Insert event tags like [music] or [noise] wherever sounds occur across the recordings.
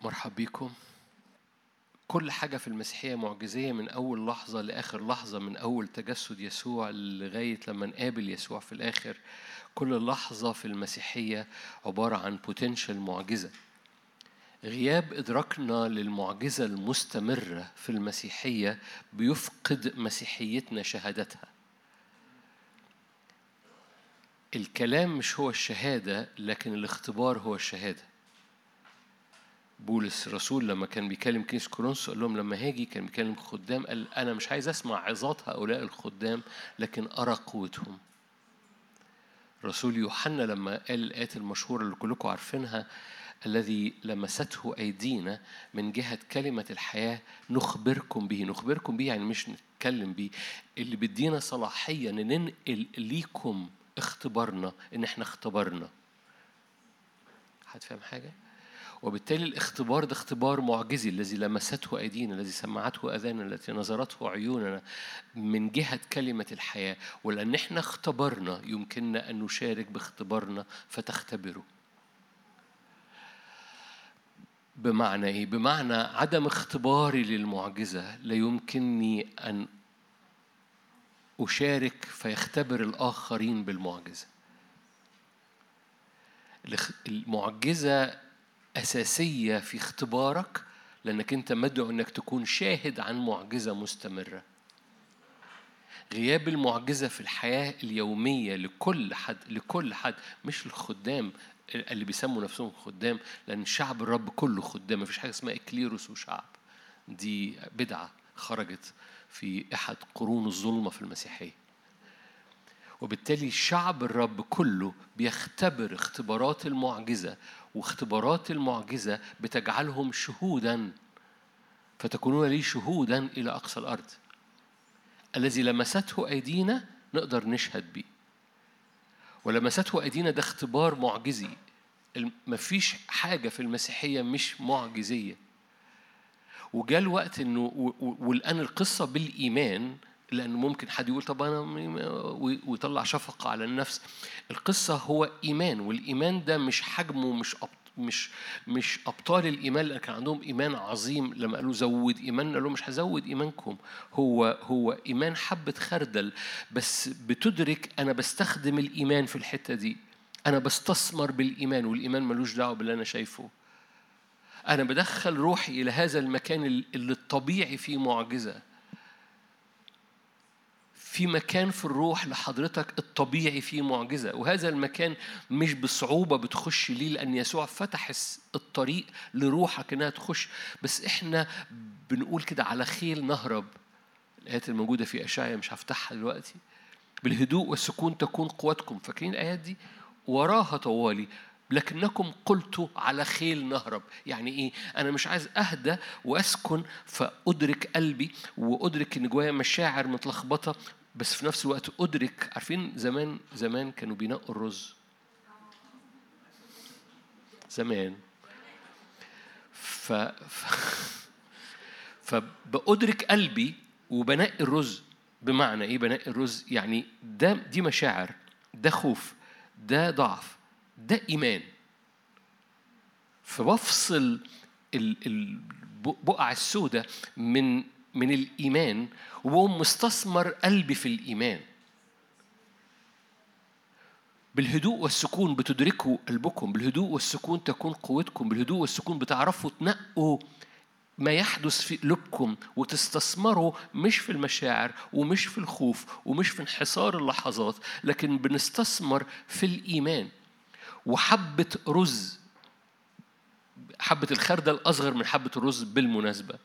مرحب بيكم كل حاجة في المسيحية معجزية من أول لحظة لآخر لحظة من أول تجسد يسوع لغاية لما نقابل يسوع في الآخر. كل لحظة في المسيحية عبارة عن بوتنشال معجزة. غياب إدراكنا للمعجزة المستمرة في المسيحية بيفقد مسيحيتنا شهادتها. الكلام مش هو الشهادة لكن الاختبار هو الشهادة. بولس الرسول لما كان بيكلم كنيسة كورنثوس قال لهم لما هاجي كان بيكلم خدام قال أنا مش عايز أسمع عظات هؤلاء الخدام لكن أرى قوتهم. رسول يوحنا لما قال الآيات المشهورة اللي كلكم عارفينها الذي لمسته أيدينا من جهة كلمة الحياة نخبركم به. نخبركم به يعني مش نتكلم به. اللي بيدينا صلاحية إن ننقل ليكم اختبارنا إن إحنا اختبرنا. حد فاهم حاجة؟ وبالتالي الاختبار ده اختبار معجزي الذي لمسته أيدينا الذي سمعته أذاننا التي نظرته عيوننا من جهة كلمة الحياة ولأن إحنا اختبرنا يمكننا أن نشارك باختبارنا فتختبروا بمعنى إيه؟ بمعنى عدم اختباري للمعجزة لا يمكنني أن أشارك فيختبر الآخرين بالمعجزة. المعجزة أساسية في اختبارك لأنك أنت مدعو أنك تكون شاهد عن معجزة مستمرة. غياب المعجزة في الحياة اليومية لكل حد لكل حد مش الخدام اللي بيسموا نفسهم خدام لأن شعب الرب كله خدام مفيش حاجة اسمها إكليروس وشعب دي بدعة خرجت في أحد قرون الظلمة في المسيحية وبالتالي شعب الرب كله بيختبر اختبارات المعجزة واختبارات المعجزة بتجعلهم شهودا فتكونون لي شهودا إلى أقصى الأرض. الذي لمسته أيدينا نقدر نشهد بيه. ولمسته أيدينا ده اختبار معجزي. مفيش حاجة في المسيحية مش معجزية. وجاء الوقت إنه والآن القصة بالإيمان لأنه ممكن حد يقول طب أنا ويطلع شفقة على النفس. القصة هو إيمان والإيمان ده مش حجمه مش مش مش أبطال الإيمان اللي كان عندهم إيمان عظيم. لما قالوا زود ايماننا قالوا مش هزود إيمانكم. هو هو إيمان حبة خردل بس بتدرك أنا بستخدم الإيمان في الحتة دي. أنا بستثمر بالإيمان والإيمان ملوش دعوة باللي أنا شايفه. أنا بدخل روحي إلى هذا المكان اللي الطبيعي فيه معجزة. في مكان في الروح لحضرتك الطبيعي فيه معجزة. وهذا المكان مش بصعوبة بتخش ليه لأن يسوع فتح الطريق لروحك إنها تخش. بس إحنا بنقول كده على خيل نهرب. الآيات الموجودة في أشعيا مش هفتحها دلوقتي. بالهدوء والسكون تكون قوتكم. فاكرين الآيات دي؟ وراها طوالي. لكنكم قلتوا على خيل نهرب. يعني إيه؟ أنا مش عايز أهدى وأسكن فأدرك قلبي وأدرك إن جوايا مشاعر متلخبطة بس في نفس الوقت أدرك عارفين زمان زمان كانوا بينقوا الرز. زمان. ف, ف... [laughs] فبأدرك قلبي وبنقي الرز. بمعنى إيه بنقي الرز؟ يعني ده دي مشاعر ده خوف ده ضعف ده إيمان. فبفصل البقع السوداء من من الإيمان وبقوم مستثمر قلبي في الإيمان. بالهدوء والسكون بتدركوا قلبكم بالهدوء والسكون تكون قوتكم بالهدوء والسكون بتعرفوا تنقوا ما يحدث في قلوبكم وتستثمروا مش في المشاعر ومش في الخوف ومش في انحصار اللحظات لكن بنستثمر في الإيمان. وحبة رز حبة الخردل أصغر من حبة الرز بالمناسبة.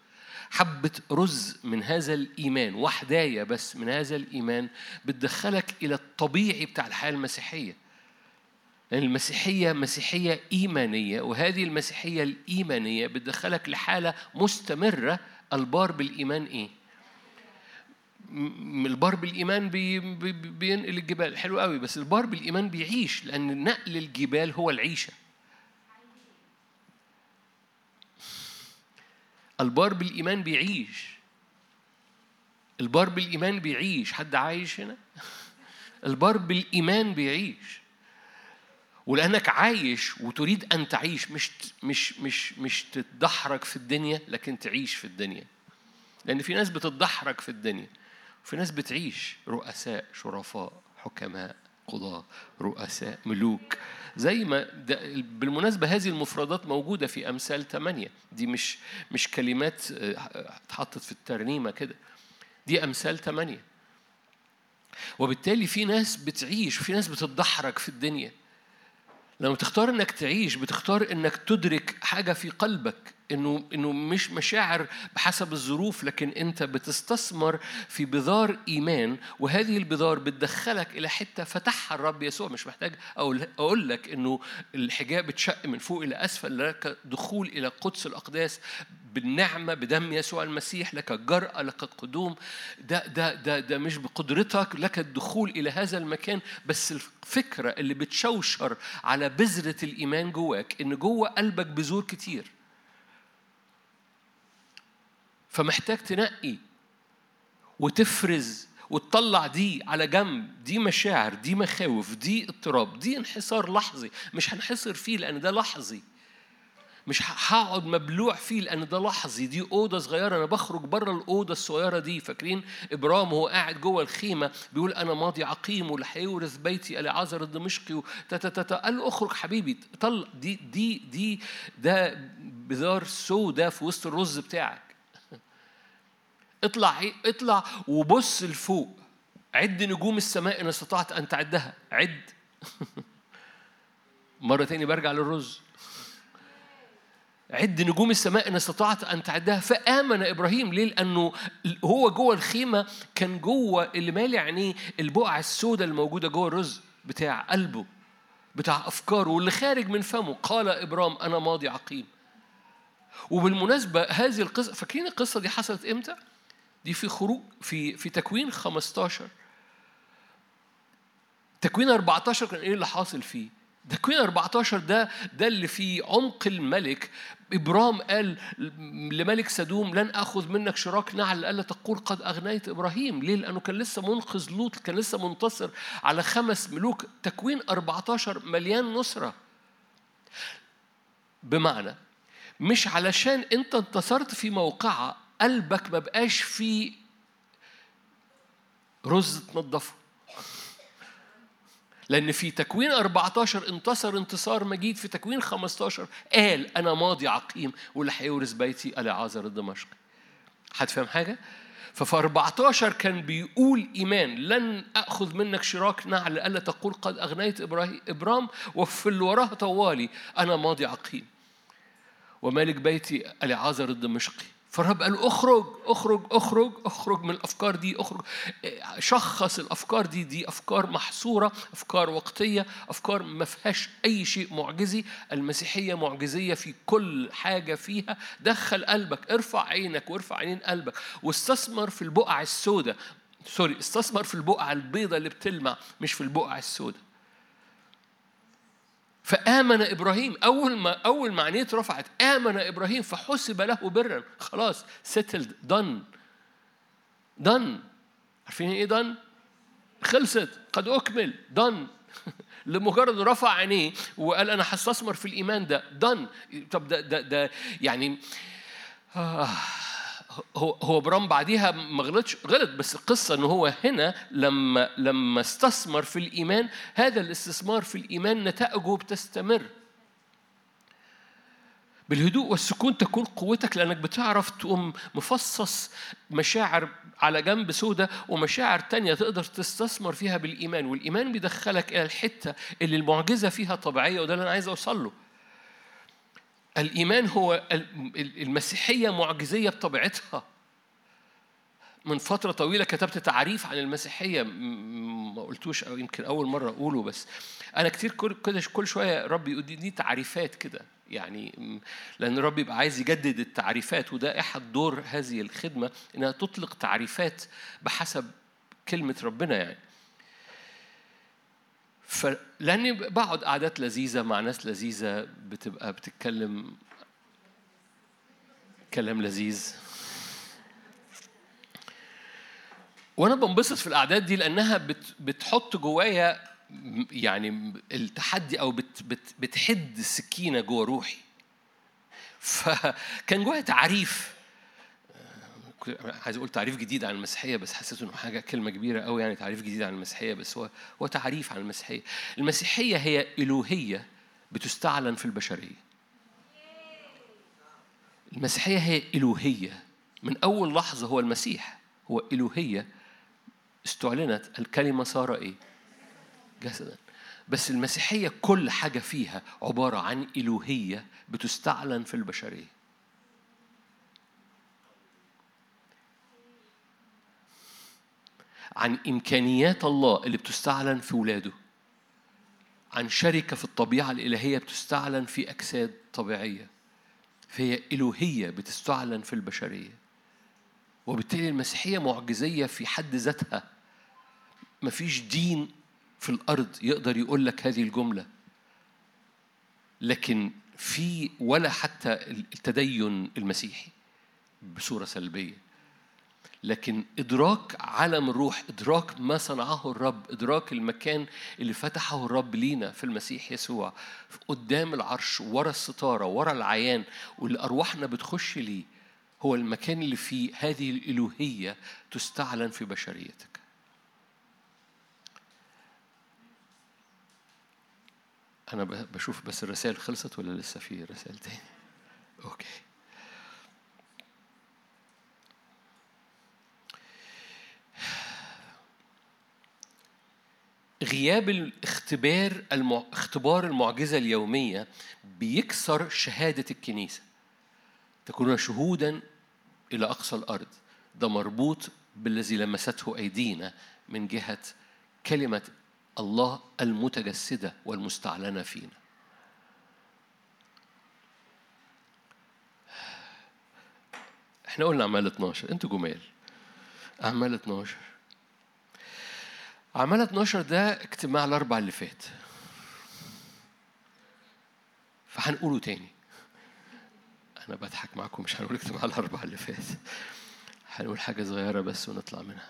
حبة رز من هذا الإيمان وحداية بس من هذا الإيمان بتدخلك إلى الطبيعي بتاع الحياة المسيحية. لأن المسيحية مسيحية إيمانية وهذه المسيحية الإيمانية بتدخلك لحالة مستمرة. البار بالإيمان إيه؟ البار بالإيمان بي بي بينقل الجبال. حلو قوي بس البار بالإيمان بيعيش لأن نقل الجبال هو العيشة. البار بالإيمان بيعيش. البار بالإيمان بيعيش. حد عايش هنا؟ [laughs] البار بالإيمان بيعيش. ولأنك عايش وتريد أن تعيش. مش مش مش مش تتدحرج في الدنيا لكن تعيش في الدنيا. لأن في ناس بتتدحرج في الدنيا. وفي ناس بتعيش رؤساء شرفاء حكماء. قضاة رؤساء ملوك. زي ما بالمناسبة هذه المفردات موجودة في أمثال ثمانية دي مش مش كلمات آه، اتحطت في الترنيمة كده. دي أمثال ثمانية وبالتالي في ناس بتعيش وفي ناس بتتدحرج في الدنيا. لما تختار إنك تعيش بتختار إنك تدرك حاجة في قلبك إنه إنه مش مشاعر بحسب الظروف لكن أنت بتستثمر في بذار إيمان وهذه البذار بتدخلك إلى حتة فتحها الرب يسوع. مش محتاج أقول لك إنه الحجاب اتشق من فوق إلى أسفل لك دخول إلى قدس الأقداس بالنعمة بدم يسوع المسيح لك الجرأه لك القدوم ده ده ده ده مش بقدرتك لك الدخول إلى هذا المكان. بس الفكرة اللي بتشوشر على بذرة الإيمان جواك إن جوه قلبك بذور كتير. فمحتاج تنقي وتفرز وتطلع دي على جنب. دي مشاعر دي مخاوف دي اضطراب دي انحسار لحظي. مش هنحصر فيه لأن ده لحظي. مش هقعد مبلوع فيه لأن ده لحظي دي أوضة صغيرة. أنا بخرج بره الأوضة الصغيرة دي فاكرين؟ إبرام وهو قاعد جوه الخيمة بيقول أنا ماضي عقيم واللي هيورث بيتي العازر الدمشقي قال له اخرج حبيبي. طلع دي دي دي ده بذار سودا في وسط الرز بتاعك. اطلع اطلع وبص لفوق. عد نجوم السماء إن استطعت أن تعدها. عد. [laughs] مرة تاني برجع للرز. عد نجوم السماء إن استطعت أن تعدها فآمن إبراهيم ليه؟ لأنه هو جوه الخيمة كان جوه اللي مالي عينيه البقع السوداء الموجوده جوه الرز بتاع قلبه بتاع أفكاره واللي خارج من فمه قال إبرام أنا ماضي عقيم وبالمناسبة هذه القصة فاكرين القصة دي حصلت إمتى؟ دي في خروج في في تكوين 15 تكوين 14 كان إيه اللي حاصل فيه؟ تكوين 14 ده ده اللي في عمق الملك. ابرام قال لملك سدوم لن أخذ منك شراك نعل. الا تقول قد أغنيت إبراهيم. ليه؟ لأنه كان لسه منقذ لوط كان لسه منتصر على خمس ملوك. تكوين 14 مليان نصرة. بمعنى مش علشان أنت انتصرت في موقعة قلبك ما بقاش فيه رز تنظفه لأن في تكوين 14 انتصر انتصار مجيد في تكوين 15 قال أنا ماضي عقيم واللي هيورث بيتي العازر الدمشقي حد فاهم حاجة؟ ففي 14 كان بيقول إيمان لن أخذ منك شراك نعل ألا تقول قد أغنيت إبراهيم إبرام وفي اللي وراه طوالي أنا ماضي عقيم. ومالك بيتي العازر الدمشقي. فالرب قال اخرج اخرج اخرج اخرج من الأفكار دي اخرج. شخص الأفكار دي دي أفكار محصورة أفكار وقتية أفكار ما فيهاش أي شيء معجزي. المسيحية معجزية في كل حاجة فيها. دخل قلبك ارفع عينك وارفع عينين قلبك. واستثمر في البقع السوداء. sorry استثمر في البقع البيضاء اللي بتلمع مش في البقع السوداء. فآمن إبراهيم. أول ما أول ما عينيه اترفعت آمن إبراهيم فحسب له برا. خلاص settled done دن عارفين إيه دن؟ خلصت. قد أكمل. دن [laughs] لمجرد رفع عينيه وقال أنا هستثمر في الإيمان ده. دن طب ده ده ده يعني آه. هو هو برام بعديها ما غلطش غلط بس القصة إن هو هنا لما لما استثمر في الإيمان هذا الاستثمار في الإيمان نتائجه بتستمر. بالهدوء والسكون تكون قوتك لأنك بتعرف تقوم مفصص مشاعر على جنب سودة ومشاعر تانية تقدر تستثمر فيها بالإيمان. والإيمان بيدخلك إلى الحتة اللي المعجزة فيها طبيعية وده اللي أنا عايز أوصل له. الإيمان هو المسيحية معجزية بطبيعتها. من فترة طويلة كتبت تعريف عن المسيحية ما قلتوش أو يمكن أول مرة أقوله بس أنا كتير كده كل شوية ربي يديني تعريفات كده يعني لأن ربي يبقى عايز يجدد التعريفات وده أحد دور هذه الخدمة إنها تطلق تعريفات بحسب كلمة ربنا يعني. فلاني بقعد قعدات لذيذة مع ناس لذيذة بتبقى بتتكلم كلام لذيذ. وأنا بنبسط في الاعداد دي لأنها بت بتحط جوايا يعني التحدي أو بت بت بتحد السكينه جوه روحي. فكان جوايا تعريف. عايز أقول تعريف جديد عن المسيحية بس حسيت إنه حاجة كلمة كبيرة قوي يعني تعريف جديد عن المسيحية بس هو هو تعريف عن المسيحية. المسيحية هي الوهيه بتستعلن في البشرية. المسيحية هي الوهيه من أول لحظة هو المسيح هو الوهيه استعلنت الكلمة صار إيه؟ جسدا. بس المسيحية كل حاجة فيها عبارة عن الوهيه بتستعلن في البشرية. عن إمكانيات الله اللي بتستعلن في ولاده. عن شركة في الطبيعة الإلهية بتستعلن في أجساد طبيعية. فهي إلوهية بتستعلن في البشرية. وبالتالي المسيحية معجزية في حد ذاتها. مفيش دين في الأرض يقدر يقول لك هذه الجملة. لكن في ولا حتى التدين المسيحي بصورة سلبية. لكن إدراك عالم الروح إدراك ما صنعه الرب إدراك المكان اللي فتحه الرب لينا في المسيح يسوع قدام العرش ورا الستارة ورا العيان واللي أرواحنا بتخش ليه هو المكان اللي فيه هذه الإلوهية تستعلن في بشريتك أنا بشوف بس الرسائل خلصت ولا لسه في رسائل تاني؟ أوكي غياب الاختبار المع... اختبار المعجزة اليومية بيكسر شهادة الكنيسة. تكونون شهودا إلى أقصى الأرض. ده مربوط بالذي لمسته أيدينا من جهة كلمة الله المتجسدة والمستعلنة فينا. إحنا قلنا أعمال 12 أنتوا جمال. أعمال 12 أعمال 12 ده اجتماع الأربع اللي فات. فهنقوله تاني. أنا بضحك معاكم مش هنقول اجتماع الأربع اللي فات. هنقول حاجة صغيرة بس ونطلع منها.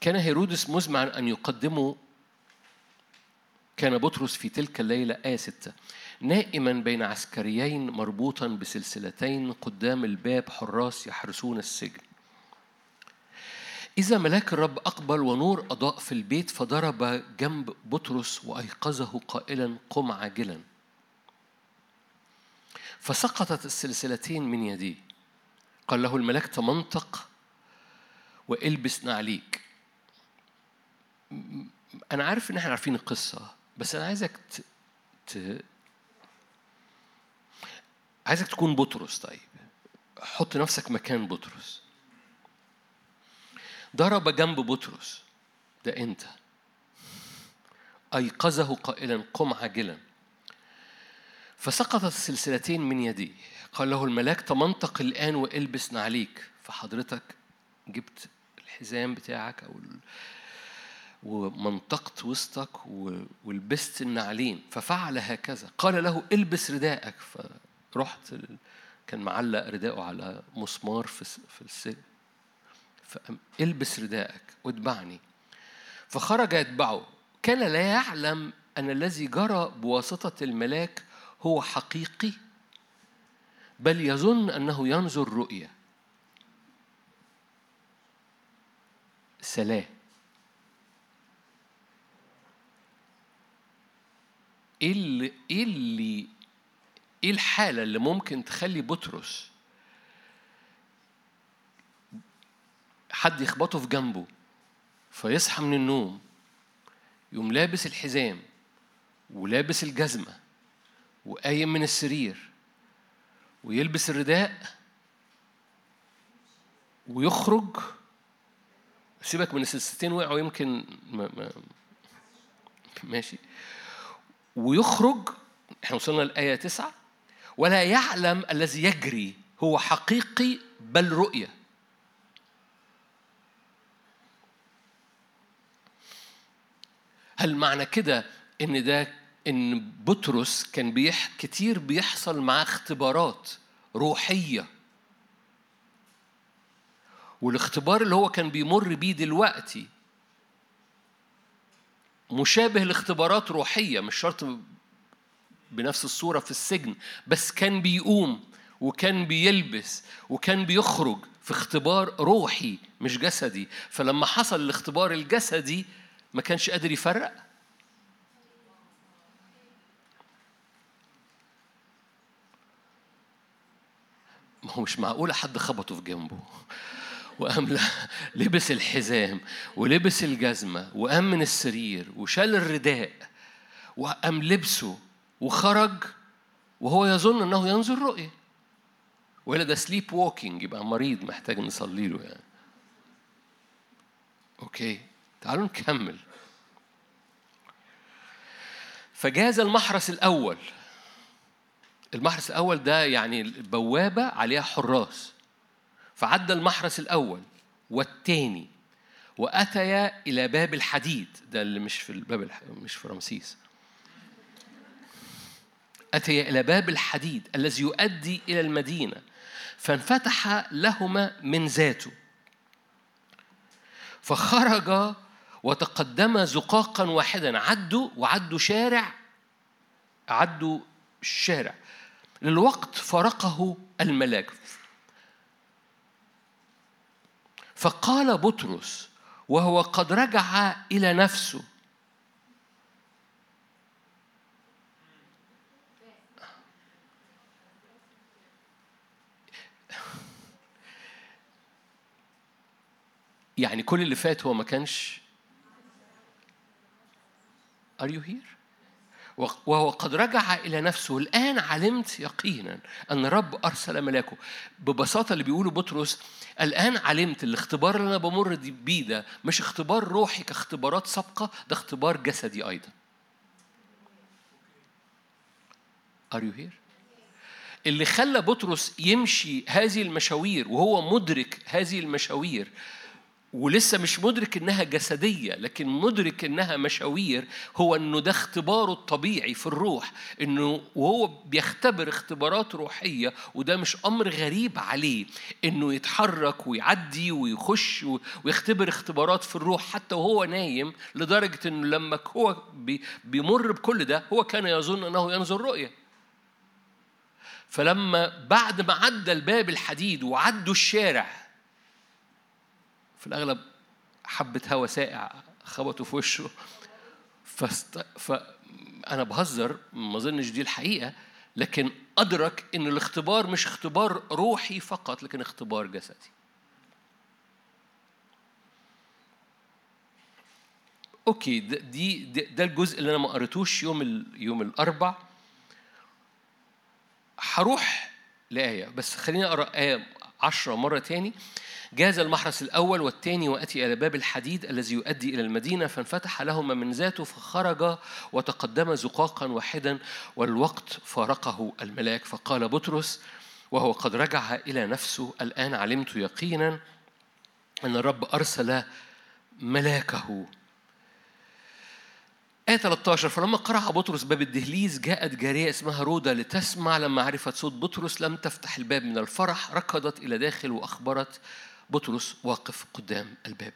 كان هيرودس مزمعا أن يقدمه كان بطرس في تلك الليلة آية ستة نائما بين عسكريين مربوطا بسلسلتين قدام الباب حراس يحرسون السجن. إذا ملاك الرب أقبل ونور أضاء في البيت فضرب جنب بطرس وأيقظه قائلا قم عاجلا فسقطت السلسلتين من يديه قال له الملاك تمنطق وإلبس نعليك أنا عارف إن إحنا عارفين القصة. بس أنا عايزك ت... ت... عايزك تكون بطرس طيب. حط نفسك مكان بطرس. ضرب جنب بطرس. ده أنت. أيقظه قائلا قم عاجلا. فسقطت السلسلتين من يديه. قال له الملاك تمنطق الآن وإلبس نعليك. فحضرتك جبت الحزام بتاعك أو ومنطقت وسطك ولبست النعلين ففعل هكذا. قال له البس رداءك فرحت كان معلق رداءه على مسمار في في السجن فالبس رداءك واتبعني فخرج يتبعه. كان لا يعلم أن الذي جرى بواسطة الملاك هو حقيقي بل يظن أنه ينظر رؤية سلام. إيه اللي إيه اللي إيه الحالة اللي ممكن تخلي بطرس حد يخبطه في جنبه فيصحى من النوم يقوم لابس الحزام ولابس الجزمة وقايم من السرير ويلبس الرداء ويخرج. سيبك من السلسلتين وقعوا يمكن ما ما ماشي. ويخرج إحنا وصلنا للآية تسعة ولا يعلم الذي يجري هو حقيقي بل رؤية. هل معنى كده إن ده إن بطرس كان بيح كتير بيحصل معاه اختبارات روحية؟ والاختبار اللي هو كان بيمر بيه دلوقتي مشابه لاختبارات روحية مش شرط بنفس الصورة في السجن بس كان بيقوم وكان بيلبس وكان بيخرج في اختبار روحي مش جسدي. فلما حصل الاختبار الجسدي ما كانش قادر يفرق. ما هو مش معقولة حد خبطه في جنبه. وقام لبس الحزام ولبس الجزمة وقام من السرير وشال الرداء وقام لبسه وخرج وهو يظن إنه ينظر رؤية. ولا ده سليب ووكينج يبقى مريض محتاج نصلي له يعني. أوكي تعالوا نكمل. فجاز المحرس الأول. المحرس الأول ده يعني البوابه عليها حراس. فعدى المحرس الأول والثاني وأتيا إلى باب الحديد. ده اللي مش في الباب مش في رمسيس. أتي إلى باب الحديد الذي يؤدي إلى المدينة فانفتح لهما من ذاته. فخرج وتقدم زقاقا واحدا. عدوا وعدوا شارع عدوا الشارع. للوقت فرقه الملاك. فقال بطرس وهو قد رجع إلى نفسه يعني كل اللي فات هو ما كانش Are you here؟ وهو قد رجع إلى نفسه. الآن علمت يقينا أن رب أرسل ملاكه. ببساطة اللي بيقوله بطرس الآن علمت الاختبار اللي أنا بمر بيه ده مش اختبار روحي كاختبارات سابقة ده اختبار جسدي أيضا. Are you here؟ اللي خلى بطرس يمشي هذه المشاوير وهو مدرك هذه المشاوير ولسه مش مدرك إنها جسدية لكن مدرك إنها مشاوير هو إنه ده اختباره الطبيعي في الروح إنه وهو بيختبر اختبارات روحية وده مش أمر غريب عليه إنه يتحرك ويعدي ويخش ويختبر اختبارات في الروح حتى وهو نايم لدرجة إنه لما هو بيمر بكل ده هو كان يظن إنه ينظر رؤية. فلما بعد ما عدى الباب الحديد وعدوا الشارع في الأغلب حبة هواء ساقع خبطوا في وشه. فست... فأنا بهزر ما أظنش دي الحقيقة لكن أدرك إن الاختبار مش اختبار روحي فقط لكن اختبار جسدي. أوكي ده دي ده الجزء اللي أنا ما قريتوش يوم ال يوم الأربع. هروح لآية بس خليني أقرأ آية عشرة مرة تاني. جاز المحرس الأول والثاني وأتي إلى باب الحديد الذي يؤدي إلى المدينة فانفتح لهما من ذاته فخرج وتقدم زقاقا واحدا والوقت فارقه الملاك. فقال بطرس وهو قد رجع إلى نفسه الآن علمت يقينا أن الرب أرسل ملاكه. آية 13 فلما قرع بطرس باب الدهليز جاءت جارية اسمها رودا لتسمع لما عرفت صوت بطرس لم تفتح الباب من الفرح ركضت إلى داخل وأخبرت بطرس واقف قدام الباب.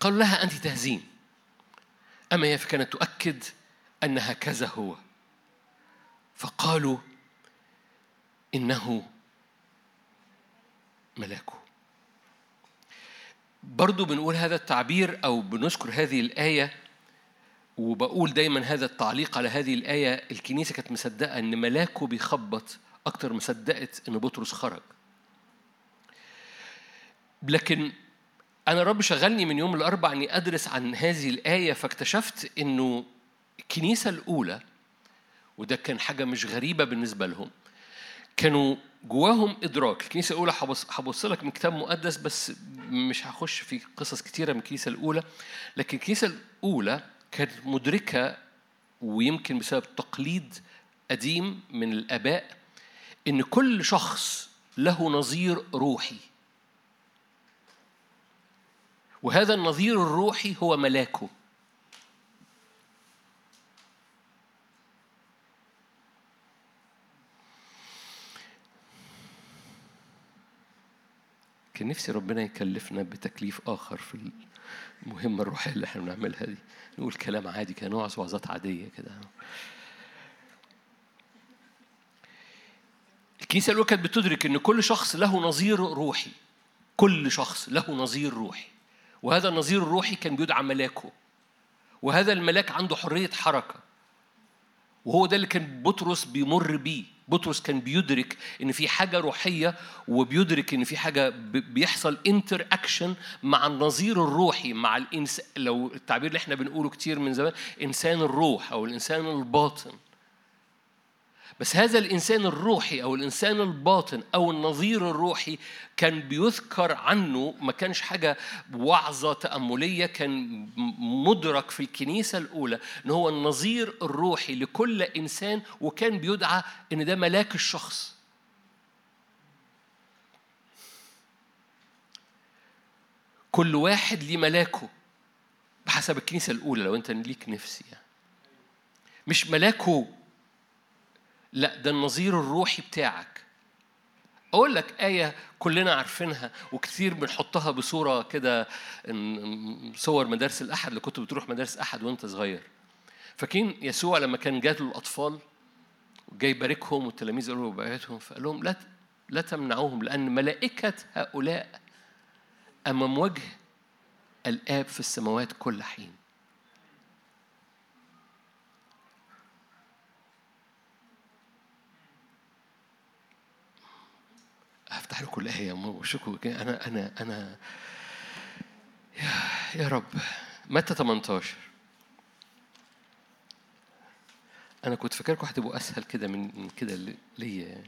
قالوا لها أنت تهزين. أما هي فكانت تؤكد أن هكذا هو. فقالوا إنه ملاكه. برضو بنقول هذا التعبير أو بنذكر هذه الآية وبقول دايما هذا التعليق على هذه الآية. الكنيسة كانت مصدقة إن ملاكه بيخبط أكتر ما صدقت إن بطرس خرج. لكن أنا رب شغلني من يوم الأربع إني أدرس عن هذه الآية فاكتشفت إنه الكنيسة الأولى وده كان حاجة مش غريبة بالنسبة لهم كانوا جواهم إدراك. الكنيسة الأولى هبص لك من كتاب مقدس بس مش هخش في قصص كتيرة من الكنيسة الأولى. لكن الكنيسة الأولى كانت مدركة ويمكن بسبب تقليد قديم من الآباء إن كل شخص له نظير روحي. وهذا النظير الروحي هو ملاكه. كان نفسي ربنا يكلفنا بتكليف آخر في المهمة الروحية اللي إحنا بنعملها دي. نقول كلام عادي كان نوع وعظات عادية كده. الكنيسة الأولى كانت بتدرك إن كل شخص له نظير روحي. كل شخص له نظير روحي. وهذا النظير الروحي كان بيدعى ملاكه. وهذا الملاك عنده حرية حركة. وهو ده اللي كان بطرس بيمر بيه. بطرس كان بيدرك إن في حاجة روحية وبيدرك إن في حاجة بيحصل انتر اكشن مع النظير الروحي مع الانسان لو التعبير اللي إحنا بنقوله كتير من زمان إنسان الروح أو الإنسان الباطن. بس هذا الإنسان الروحي أو الإنسان الباطن أو النظير الروحي كان بيذكر عنه ما كانش حاجة وعظة تأملية كان مدرك في الكنيسة الأولى إن هو النظير الروحي لكل إنسان وكان بيدعى إن ده ملاك الشخص كل واحد ليه ملاكه بحسب الكنيسة الأولى لو أنت ليك نفسي يعني. مش ملاكه لا ده النظير الروحي بتاعك. أقول لك آية كلنا عارفينها وكثير بنحطها بصورة كده صور مدارس الأحد اللي كنت بتروح مدارس أحد وأنت صغير. فاكرين يسوع لما كان جات له الأطفال جاي يباركهم والتلاميذ قالوا باركهم فقال لهم لا لا تمنعوهم لأن ملائكة هؤلاء أمام وجه الآب في السماوات كل حين. هفتح لكم الآية وشكوا أنا أنا أنا يا يا رب. متى 18 أنا كنت فاكركم هتبقوا أسهل كده من كده ليا.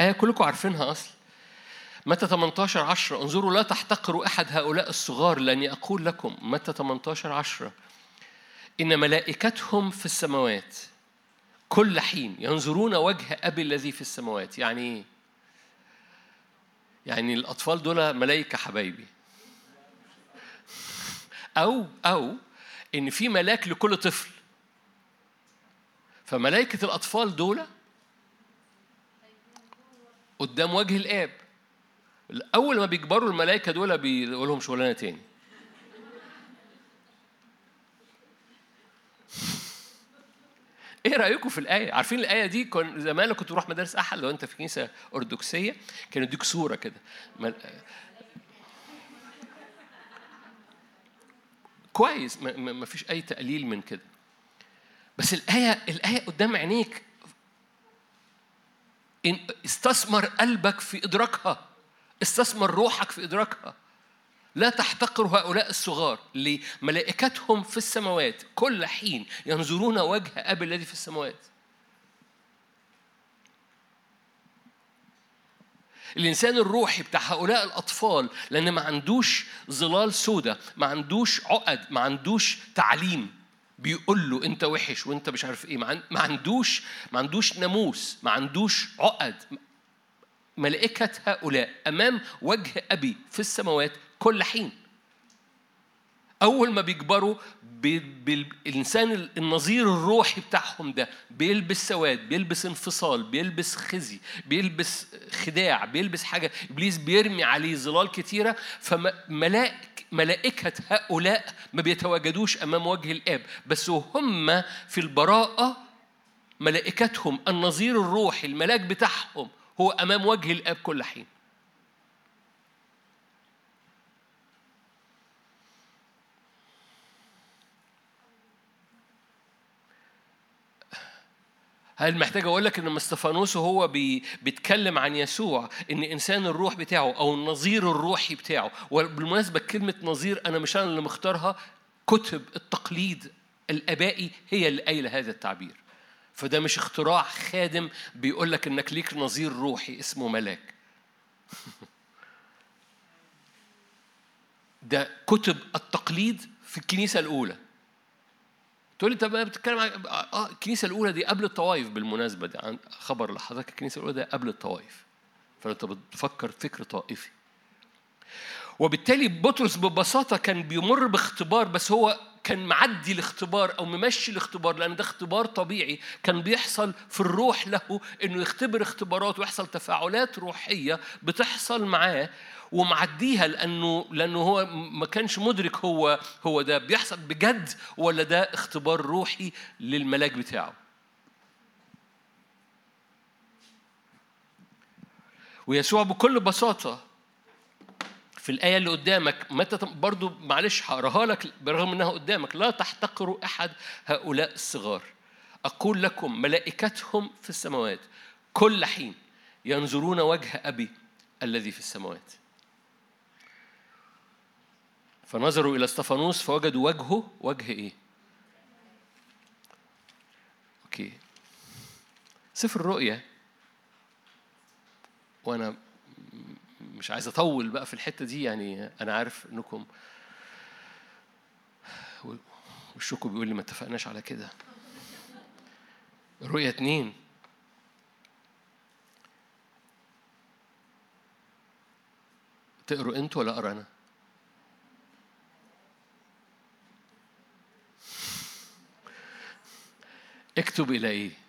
آية كلكم عارفينها أصل متى 18 10 انظروا لا تحتقروا أحد هؤلاء الصغار لأني أقول لكم متى 18 10 إن ملائكتهم في السماوات كل حين ينظرون وجه أبي الذي في السماوات. يعني إيه؟ يعني الأطفال دول ملايكة حبايبي. أو أو إن في ملاك لكل طفل. فملائكة الأطفال دول قدام وجه الآب. أول ما بيكبروا الملائكة دول بيقول لهم شغلانة تاني. إيه رأيكم في الآية؟ عارفين الآية دي كان زمان كنت بروح مدارس أحد لو أنت في كنيسة أرثوذكسية كانوا يديك صورة كده. كويس ما فيش أي تقليل من كده. بس الآية الآية قدام عينيك. استثمر قلبك في إدراكها. استثمر روحك في إدراكها. لا تحتقر هؤلاء الصغار. لملائكتهم في السماوات كل حين ينظرون وجه أب الذي في السماوات. الإنسان الروحي بتاع هؤلاء الأطفال لأن ما عندوش ظلال سودة ما عندوش عقد ما عندوش تعليم. بيقول له أنت وحش وأنت مش عارف إيه. ما عندوش ما عندوش ناموس ما عندوش عقد. ملائكة هؤلاء أمام وجه أبي في السماوات كل حين. أول ما بيكبروا بالإنسان النظير الروحي بتاعهم ده بيلبس سواد بيلبس انفصال بيلبس خزي بيلبس خداع بيلبس حاجة. إبليس بيرمي عليه ظلال كتيرة فملائك ملائكة هؤلاء ما بيتواجدوش أمام وجه الآب. بس هم في البراءة ملائكتهم النظير الروحي الملاك بتاعهم هو أمام وجه الآب كل حين. هل محتاج أقول لك إن مستفانوس هو بي بيتكلم عن يسوع إن إنسان الروح بتاعه أو النظير الروحي بتاعه؟ وبالمناسبة كلمة نظير أنا مش أنا اللي مختارها كتب التقليد الأبائي هي اللي قايلة هذا التعبير. فده مش اختراع خادم بيقول لك إنك ليك نظير روحي اسمه ملاك. [laughs] ده كتب التقليد في الكنيسة الأولى. تقول لي طب بتتكلم عن آه الكنيسة الأولى دي قبل الطوائف بالمناسبة دي عن خبر لحضرتك الكنيسة الأولى ده قبل الطوائف. فأنت بتفكر فكر طائفي. وبالتالي بطرس ببساطة كان بيمر باختبار بس هو كان معدي الاختبار أو ممشي الاختبار لأن ده اختبار طبيعي. كان بيحصل في الروح له إنه يختبر اختبارات ويحصل تفاعلات روحية بتحصل معاه ومعديها لأنه لأنه هو ما كانش مدرك هو هو ده بيحصل بجد ولا ده اختبار روحي للملاك بتاعه. ويسوع بكل بساطة في الآية اللي قدامك متى برضو معلش هقراها لك برغم إنها قدامك لا تحتقروا أحد هؤلاء الصغار. أقول لكم ملائكتهم في السماوات كل حين ينظرون وجه أبي الذي في السماوات. فنظروا إلى استفانوس فوجدوا وجهه وجه إيه؟ أوكي. سفر الرؤيا. وأنا مش عايز أطول بقى في الحتة دي يعني أنا عارف إنكم وشكوا بيقول لي ما اتفقناش على كده رؤية اتنين تقروا أنتوا ولا أقرأ أنا؟ اكتب إلى إيه؟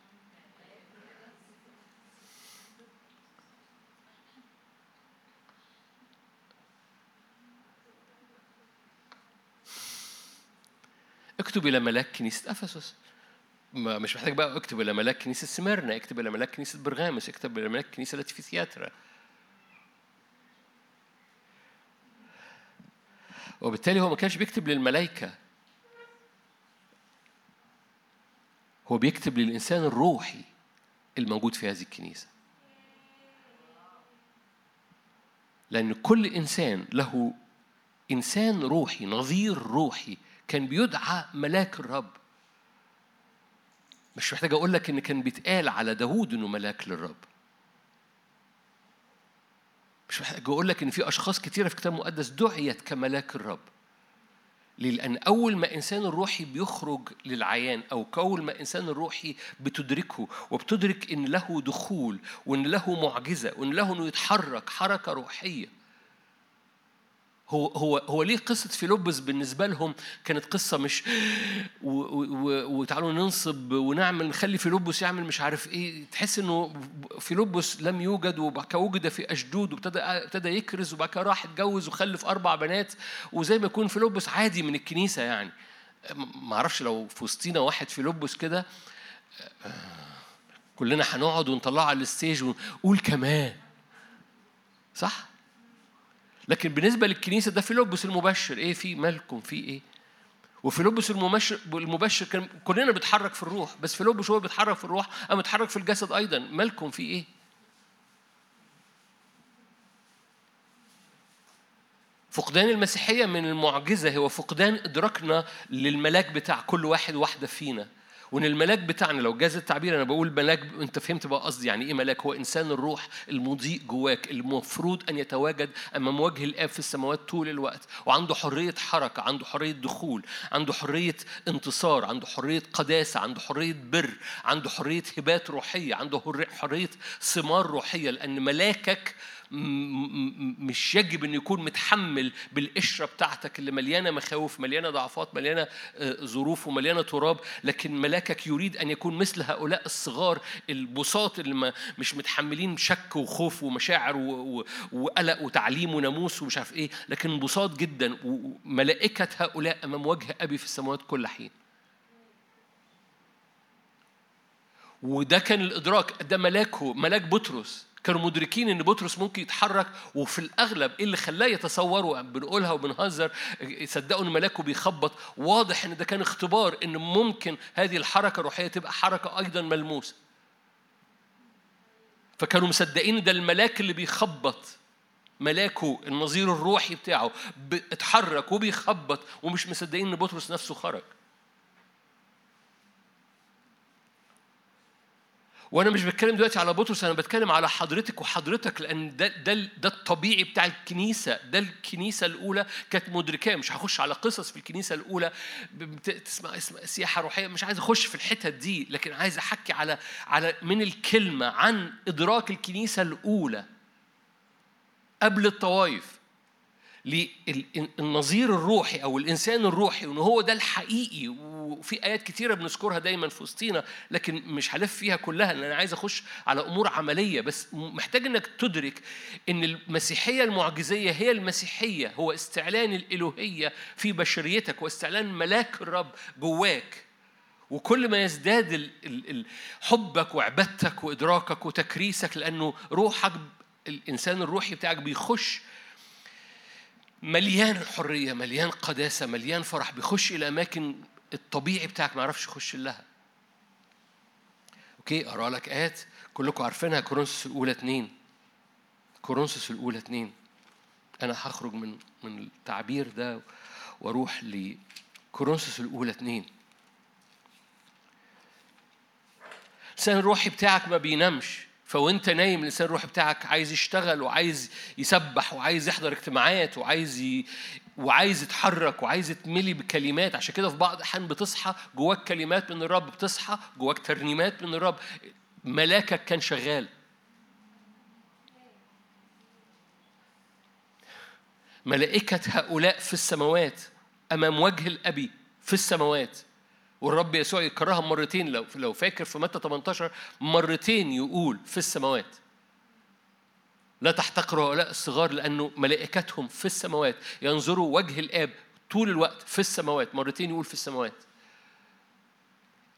اكتب إلى ملاك كنيسة أفسس. مش محتاج بقى اكتب إلى ملاك كنيسة سميرنا اكتب إلى ملاك كنيسة برغامس اكتب إلى ملاك الكنيسة التي في ثياترا وبالتالي هو ما كانش بيكتب للملائكة. هو بيكتب للإنسان الروحي الموجود في هذه الكنيسة. لأن كل إنسان له إنسان روحي نظير روحي. كان بيدعى ملاك الرب مش محتاج أقول لك إن كان بيتقال على داوود إنه ملاك للرب مش محتاج أقول لك إن في أشخاص كتيرة في الكتاب المقدس دعيت كملاك الرب؟ لأن أول ما إنسان الروحي بيخرج للعيان أو أول ما إنسان الروحي بتدركه وبتدرك إن له دخول وإن له معجزة وإن له إنه يتحرك حركة روحية هو هو هو ليه قصة فيلبس بالنسبة لهم كانت قصة مش وتعالوا ننصب ونعمل نخلي فيلبس يعمل مش عارف إيه تحس إنه فيلبس لم يوجد وبعد وجد في أشدود وابتدى ابتدى يكرز وبعد كده راح اتجوز وخلف أربع بنات وزي ما يكون فيلبس عادي من الكنيسة يعني ما أعرفش لو في وسطينا واحد فيلبس كده كلنا هنقعد ونطلعه على ال stage ونقول كمان صح؟ لكن بالنسبة للكنيسة ده فيلبس المبشر. إيه في مالكم؟ في إيه؟ وفيلبس المبشر المبشر كان كلنا بنتحرك في الروح بس فيلبس هو بيتحرك في الروح أما بيتحرك في الجسد أيضا. مالكم؟ في إيه؟ فقدان المسيحية من المعجزة هو فقدان إدراكنا للملاك بتاع كل واحد واحدة فينا. وإن الملاك بتاعنا لو جاز التعبير أنا بقول ملاك أنت فهمت بقى قصدي يعني إيه ملاك؟ هو إنسان الروح المضيء جواك المفروض أن يتواجد أمام وجه الاب في السماوات طول الوقت وعنده حرية حركة عنده حرية دخول عنده حرية انتصار عنده حرية قداسة عنده حرية بر عنده حرية هبات روحية عنده حرية ثمار روحية لأن ملاكك مش يجب أن يكون متحمل بالقشرة بتاعتك اللي مليانة مخاوف مليانة ضعفات مليانة آه، ظروف ومليانة تراب لكن ملاكك يريد أن يكون مثل هؤلاء الصغار البساط اللي مش متحملين شك وخوف ومشاعر وقلق وتعليم وناموس ومش عارف إيه لكن بساط جدا. وملائكة هؤلاء أمام وجه أبي في السماوات كل حين. وده كان الإدراك. ده ملاكه ملاك بطرس. كانوا مدركين إن بطرس ممكن يتحرك وفي الأغلب إيه اللي خلاه يتصوروا بنقولها وبنهزر صدقوا إن ملاكه بيخبط. واضح إن ده كان اختبار إن ممكن هذه الحركة الروحية تبقى حركة أيضا ملموسة. فكانوا مصدقين ده الملاك اللي بيخبط. ملاكه النظير الروحي بتاعه اتحرك وبيخبط ومش مصدقين إن بطرس نفسه خرج. وأنا مش بتكلم دلوقتي على بطرس أنا بتكلم على حضرتك وحضرتك لأن ده ده ده الطبيعي بتاع الكنيسة ده الكنيسة الأولى كانت مدركاه مش هخش على قصص في الكنيسة الأولى تسمع اسم سياحة روحية مش عايز أخش في الحتت دي لكن عايز أحكي على على من الكلمة عن إدراك الكنيسة الأولى قبل الطوائف. للنظير الروحي أو الإنسان الروحي وإن هو ده الحقيقي. وفي آيات كتيرة بنذكرها دايما في وسطينا لكن مش هلف فيها كلها لأن أنا عايز أخش على أمور عملية. بس محتاج إنك تدرك إن المسيحية المعجزية هي المسيحية هو استعلان الالوهيه في بشريتك واستعلان ملاك الرب جواك. وكل ما يزداد حبك وعبادتك وإدراكك وتكريسك لأنه روحك الإنسان الروحي بتاعك بيخش مليان حرية مليان قداسة مليان فرح. بيخش إلى أماكن الطبيعي بتاعك ما يعرفش يخش لها. أوكي أقرأ لك آيات كلكم عارفينها. كورنثوس الأولى اثنين كورنثوس الأولى اثنين أنا هخرج من من التعبير ده وأروح لكورنثوس الأولى اثنين الإنسان الروحي بتاعك ما بينامش. فوانت نايم الإنسان الروحي بتاعك عايز يشتغل وعايز يسبح وعايز يحضر اجتماعات وعايز ي... وعايز يتحرك وعايز يتملي بكلمات. عشان كده في بعض الأحيان بتصحى جواك كلمات من الرب بتصحى جواك ترنيمات من الرب. ملاكك كان شغال. ملائكة هؤلاء في السماوات أمام وجه الأبي في السماوات. والرب يسوع يكررها مرتين. لو لو فاكر في متى 18 مرتين يقول في السماوات. لا تحتقروا هؤلاء الصغار لأنه ملائكتهم في السماوات. ينظروا وجه الآب طول الوقت في السماوات. مرتين يقول في السماوات.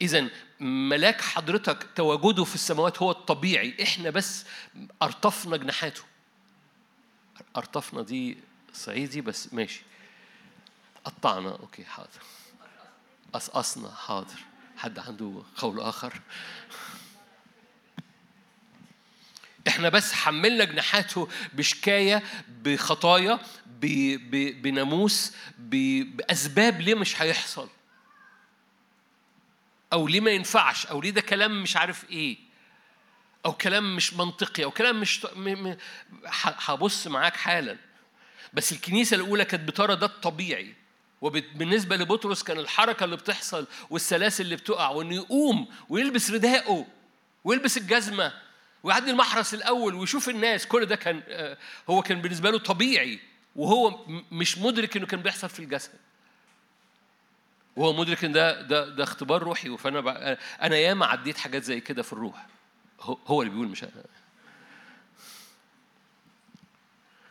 إذا ملاك حضرتك تواجده في السماوات هو الطبيعي. إحنا بس أرطفنا جناحاته. أرطفنا دي صعيدي بس ماشي. قطعنا. أوكي حاضر. قصقصنا. حاضر. حد عنده قول آخر؟ إحنا بس حملنا جناحاته بشكاية بخطايا بناموس بأسباب ليه مش هيحصل. أو ليه ما ينفعش أو ليه ده كلام مش عارف إيه. أو كلام مش منطقي أو كلام مش هبص معاك حالا. بس الكنيسة الأولى كانت بترى ده الطبيعي. وبالنسبة لبطرس كان الحركة اللي بتحصل والسلاسل اللي بتقع وإنه يقوم ويلبس رداءه ويلبس الجزمة ويعدي المحرس الأول ويشوف الناس. كل ده كان آه، هو كان بالنسبة له طبيعي وهو مش مدرك إنه كان بيحصل في الجسد. وهو مدرك إن ده ده ده اختبار روحي. فأنا أنا ياما عديت حاجات زي كده في الروح. هو اللي بيقول مش أنا.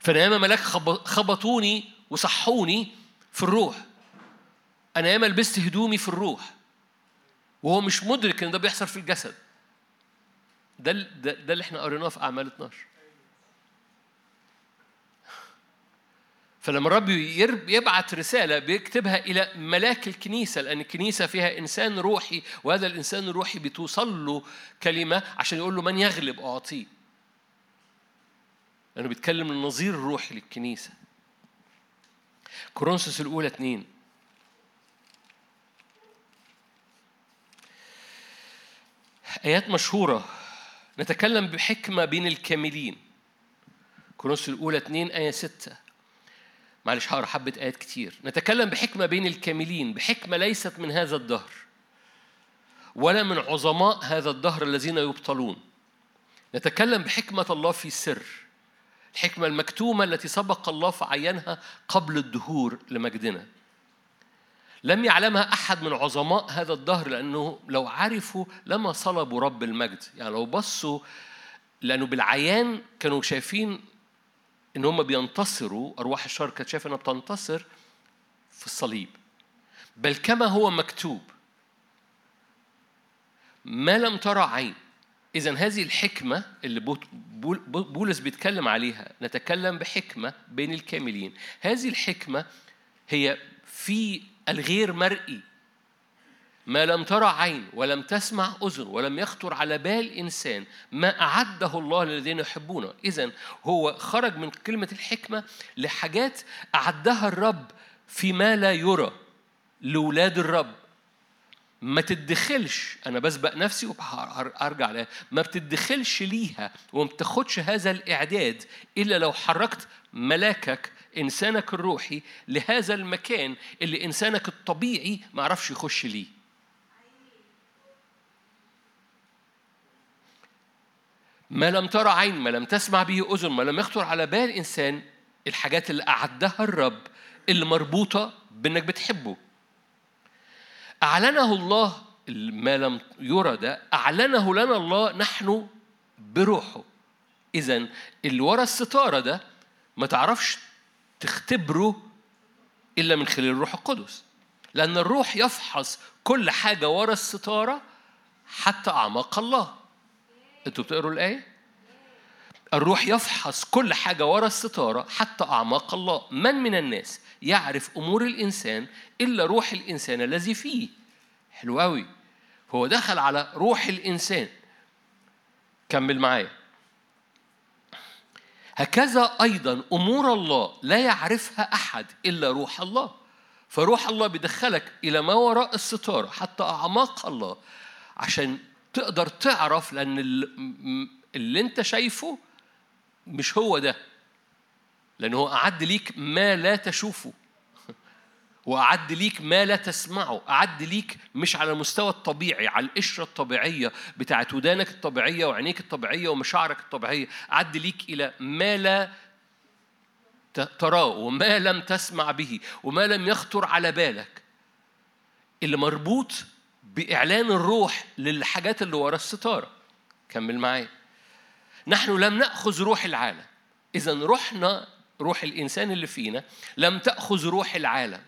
فأنا ياما ملاك خبطوني وصحوني في الروح. أنا ياما لبست هدومي في الروح. وهو مش مدرك إن ده بيحصل في الجسد. ده ده, ده اللي إحنا قريناه في أعمال 12 فلما الرب يبعت رسالة بيكتبها إلى ملاك الكنيسة لأن الكنيسة فيها إنسان روحي وهذا الإنسان الروحي بتوصل له كلمة عشان يقول له من يغلب أعطيه. لأنه بيتكلم النظير الروحي للكنيسة. كورنثوس الأولى اتنين. آيات مشهورة. نتكلم بحكمة بين الكاملين. كورنثوس الأولى اتنين آية ستة. معلش هقرأ حبة آيات كتير. نتكلم بحكمة بين الكاملين بحكمة ليست من هذا الدهر ولا من عظماء هذا الدهر الذين يبطلون. نتكلم بحكمة الله في سر. الحكمة المكتومة التي سبق الله فعينها قبل الدهور لمجدنا. لم يعلمها أحد من عظماء هذا الدهر لأنه لو عرفوا لما صلبوا رب المجد. يعني لو بصوا لأنه بالعيان كانوا شايفين إن هم بينتصروا أرواح الشر كانت شايفة إنها بتنتصر في الصليب. بل كما هو مكتوب ما لم ترى عين إذا هذه الحكمة اللي بولس بيتكلم عليها نتكلم بحكمة بين الكاملين. هذه الحكمة هي في الغير مرئي. ما لم ترى عين ولم تسمع أذن ولم يخطر على بال إنسان ما أعده الله للذين يحبونه. إذا هو خرج من كلمة الحكمة لحاجات أعدها الرب فيما لا يرى لولاد الرب. ما تدخلش أنا بسبق نفسي وارجع لها. ما بتدخلش ليها وما بتاخدش هذا الإعداد إلا لو حركت ملاكك إنسانك الروحي لهذا المكان اللي إنسانك الطبيعي ما عرفش يخش ليه. ما لم ترى عين ما لم تسمع به أذن ما لم يخطر على بال إنسان الحاجات اللي أعدها الرب اللي مربوطة بإنك بتحبه. أعلنه الله ما لم يرى ده أعلنه لنا الله نحن بروحه. إذا اللي ورا الستارة ده ما تعرفش تختبره إلا من خلال الروح القدس. لأن الروح يفحص كل حاجة ورا الستارة حتى أعماق الله. أنتوا بتقروا الآية؟ الروح يفحص كل حاجة ورا الستارة حتى أعماق الله. من من الناس يعرف أمور الإنسان إلا روح الإنسان الذي فيه؟ حلو قوي هو دخل على روح الإنسان. كمل معايا. هكذا أيضا أمور الله لا يعرفها أحد إلا روح الله. فروح الله بيدخلك إلى ما وراء الستارة حتى أعماق الله عشان تقدر تعرف لأن اللي أنت شايفه مش هو ده. لأنه هو أعد ليك ما لا تشوفه. [laughs] وأعد ليك ما لا تسمعه. أعد ليك مش على المستوى الطبيعي على القشرة الطبيعية بتاعت ودانك الطبيعية وعينيك الطبيعية ومشاعرك الطبيعية. أعد ليك إلى ما لا تراه وما لم تسمع به وما لم يخطر على بالك. اللي مربوط بإعلان الروح للحاجات اللي ورا الستارة. كمل معايا. نحن لم نأخذ روح العالم. إذا روحنا روح الإنسان اللي فينا لم تأخذ روح العالم.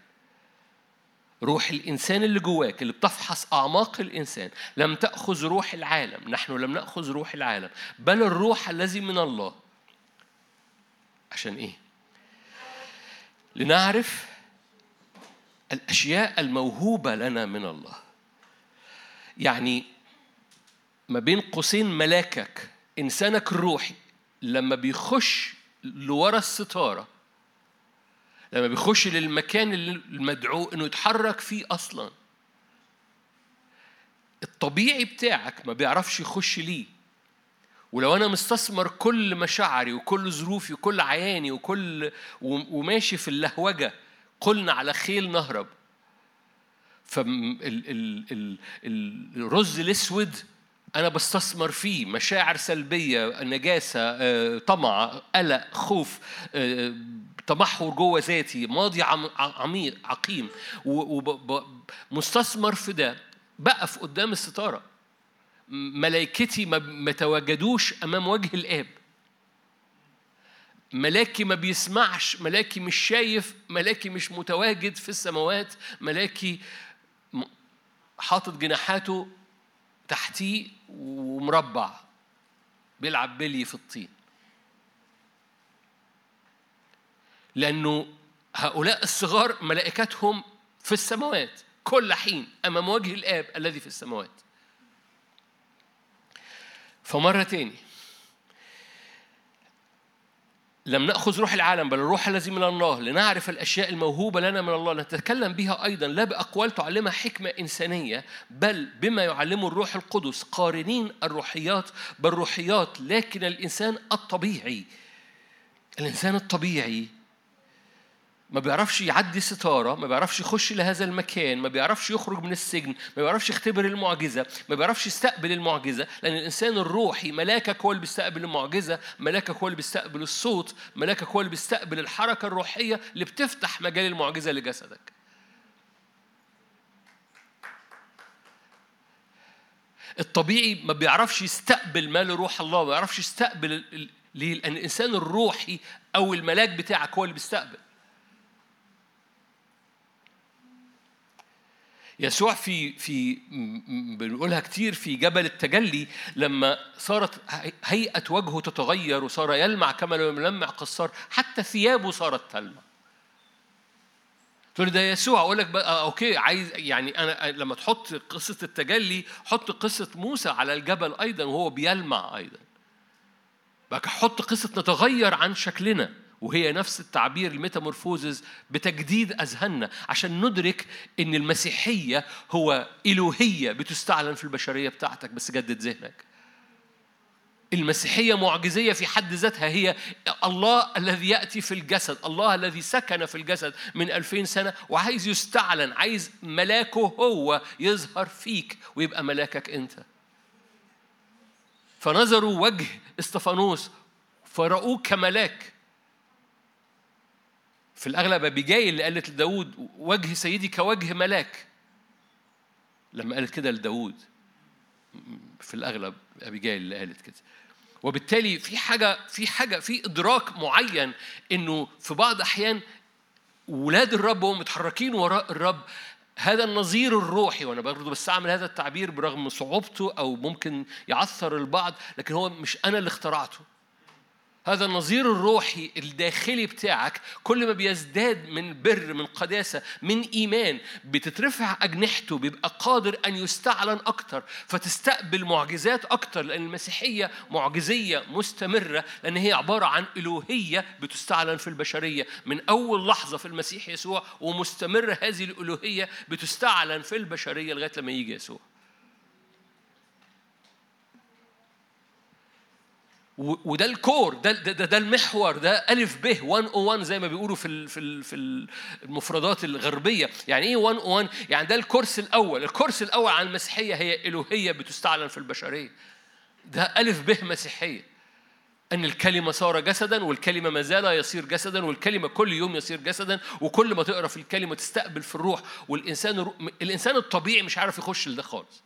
روح الإنسان اللي جواك اللي بتفحص أعماق الإنسان لم تأخذ روح العالم. نحن لم نأخذ روح العالم. بل الروح الذي من الله. عشان إيه؟ لنعرف الأشياء الموهوبة لنا من الله. يعني ما بين قوسين ملاكك. إنسانك الروحي لما بيخش لورا الستارة لما بيخش للمكان المدعو إنه يتحرك فيه أصلا الطبيعي بتاعك ما بيعرفش يخش ليه. ولو أنا مستثمر كل مشاعري وكل ظروفي وكل عياني وكل وماشي في اللهوجة قلنا على خيل نهرب. فالرز الأسود أنا بستثمر فيه مشاعر سلبية نجاسة آه، طمع قلق خوف آه، تمحور جوه ذاتي ماضي عميق عقيم. ومستثمر في ده. بقف قدام الستارة. ملائكتي ما تواجدوش أمام وجه الآب. ملاكي ما بيسمعش ملاكي مش شايف ملاكي مش متواجد في السماوات ملاكي حاطط جناحاته تحتيه ومربع بيلعب بلي في الطين. لأنه هؤلاء الصغار ملائكتهم في السماوات كل حين أمام وجه الآب الذي في السماوات. فمرة تاني لم نأخذ روح العالم بل الروح الذي من الله لنعرف الأشياء الموهوبة لنا من الله نتكلم بها أيضا لا بأقوال تعلمها حكمة إنسانية بل بما يعلمه الروح القدس. قارنين الروحيات بالروحيات لكن الإنسان الطبيعي الإنسان الطبيعي ما بيعرفش يعدي ستارة ما بيعرفش يخش لهذا المكان ما بيعرفش يخرج من السجن ما بيعرفش يختبر المعجزة ما بيعرفش يستقبل المعجزة لأن الإنسان الروحي ملاكك هو اللي بيستقبل المعجزة ملاكك هو اللي بيستقبل الصوت ملاكك هو اللي بيستقبل الحركة الروحية اللي بتفتح مجال المعجزة لجسدك الطبيعي ما بيعرفش يستقبل ما لروح الله ما بيعرفش يستقبل ليه؟ لأن الإنسان الروحي أو الملاك بتاعك هو اللي بيستقبل يسوع في في بنقولها كتير في جبل التجلي لما صارت هيئة وجهه تتغير وصار يلمع كما لو يلمع قصار حتى ثيابه صارت تلمع. تقول ده يسوع أقول لك بقى أوكي عايز يعني أنا لما تحط قصة التجلي حط قصة موسى على الجبل أيضا وهو بيلمع أيضا. بقى حط قصة نتغير عن شكلنا. وهي نفس التعبير الميتامورفوزز بتجديد أذهاننا عشان ندرك إن المسيحية هو إلوهية بتستعلن في البشرية بتاعتك بس جدد ذهنك. المسيحية معجزية في حد ذاتها هي الله الذي يأتي في الجسد الله الذي سكن في الجسد من ألفين سنة وعايز يستعلن عايز ملاكه هو يظهر فيك ويبقى ملاكك أنت. فنظروا وجه إستفانوس فرأوه كملاك. في الأغلب أبيجاي اللي قالت لداود وجه سيدي كوجه ملاك. لما قالت كده لداود في الأغلب أبيجاي اللي قالت كده. وبالتالي في حاجة في حاجة في إدراك معين إنه في بعض الأحيان ولاد الرب وهم متحركين وراء الرب هذا النظير الروحي وأنا برضه بستعمل هذا التعبير برغم صعوبته أو ممكن يعثر البعض لكن هو مش أنا اللي اخترعته. هذا النظير الروحي الداخلي بتاعك كل ما بيزداد من بر من قداسة من إيمان بتترفع أجنحته بيبقى قادر أن يستعلن أكتر فتستقبل معجزات أكتر لأن المسيحية معجزية مستمرة لأن هي عبارة عن إلوهية بتستعلن في البشرية. من أول لحظة في المسيح يسوع ومستمرة هذه الإلوهية بتستعلن في البشرية لغاية لما يجي يسوع. وده الكور ده, ده, ده المحور ده ألف ب 101 زي ما بيقولوا في في في المفردات الغربية. يعني إيه 101 يعني ده الكورس الأول. الكورس الأول عن المسيحية هي إلوهية بتستعلن في البشرية. ده ألف ب مسيحية. أن الكلمة صار جسدا والكلمة ما زال يصير جسدا والكلمة كل يوم يصير جسدا وكل ما تقرأ في الكلمة تستقبل في الروح. والإنسان الإنسان الطبيعي مش عارف يخش لده خالص.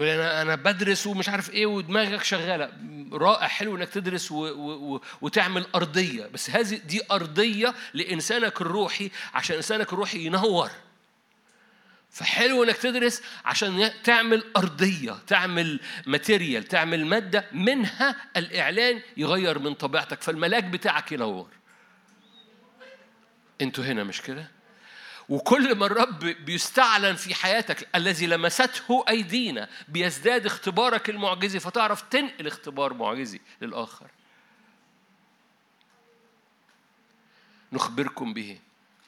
تقول أنا أنا بدرس ومش عارف إيه ودماغك شغالة. رائع حلو إنك تدرس و و و وتعمل أرضية. بس هذه دي أرضية لإنسانك الروحي عشان إنسانك الروحي ينور. فحلو إنك تدرس عشان تعمل أرضية تعمل ماتيريال تعمل مادة منها الإعلان يغير من طبيعتك فالملاك بتاعك ينور. أنتوا هنا مش كده؟ وكل ما الرب بيستعلن في حياتك الذي لمسته أيدينا بيزداد اختبارك المعجزي فتعرف تنقل اختبار معجزي للآخر. نخبركم به.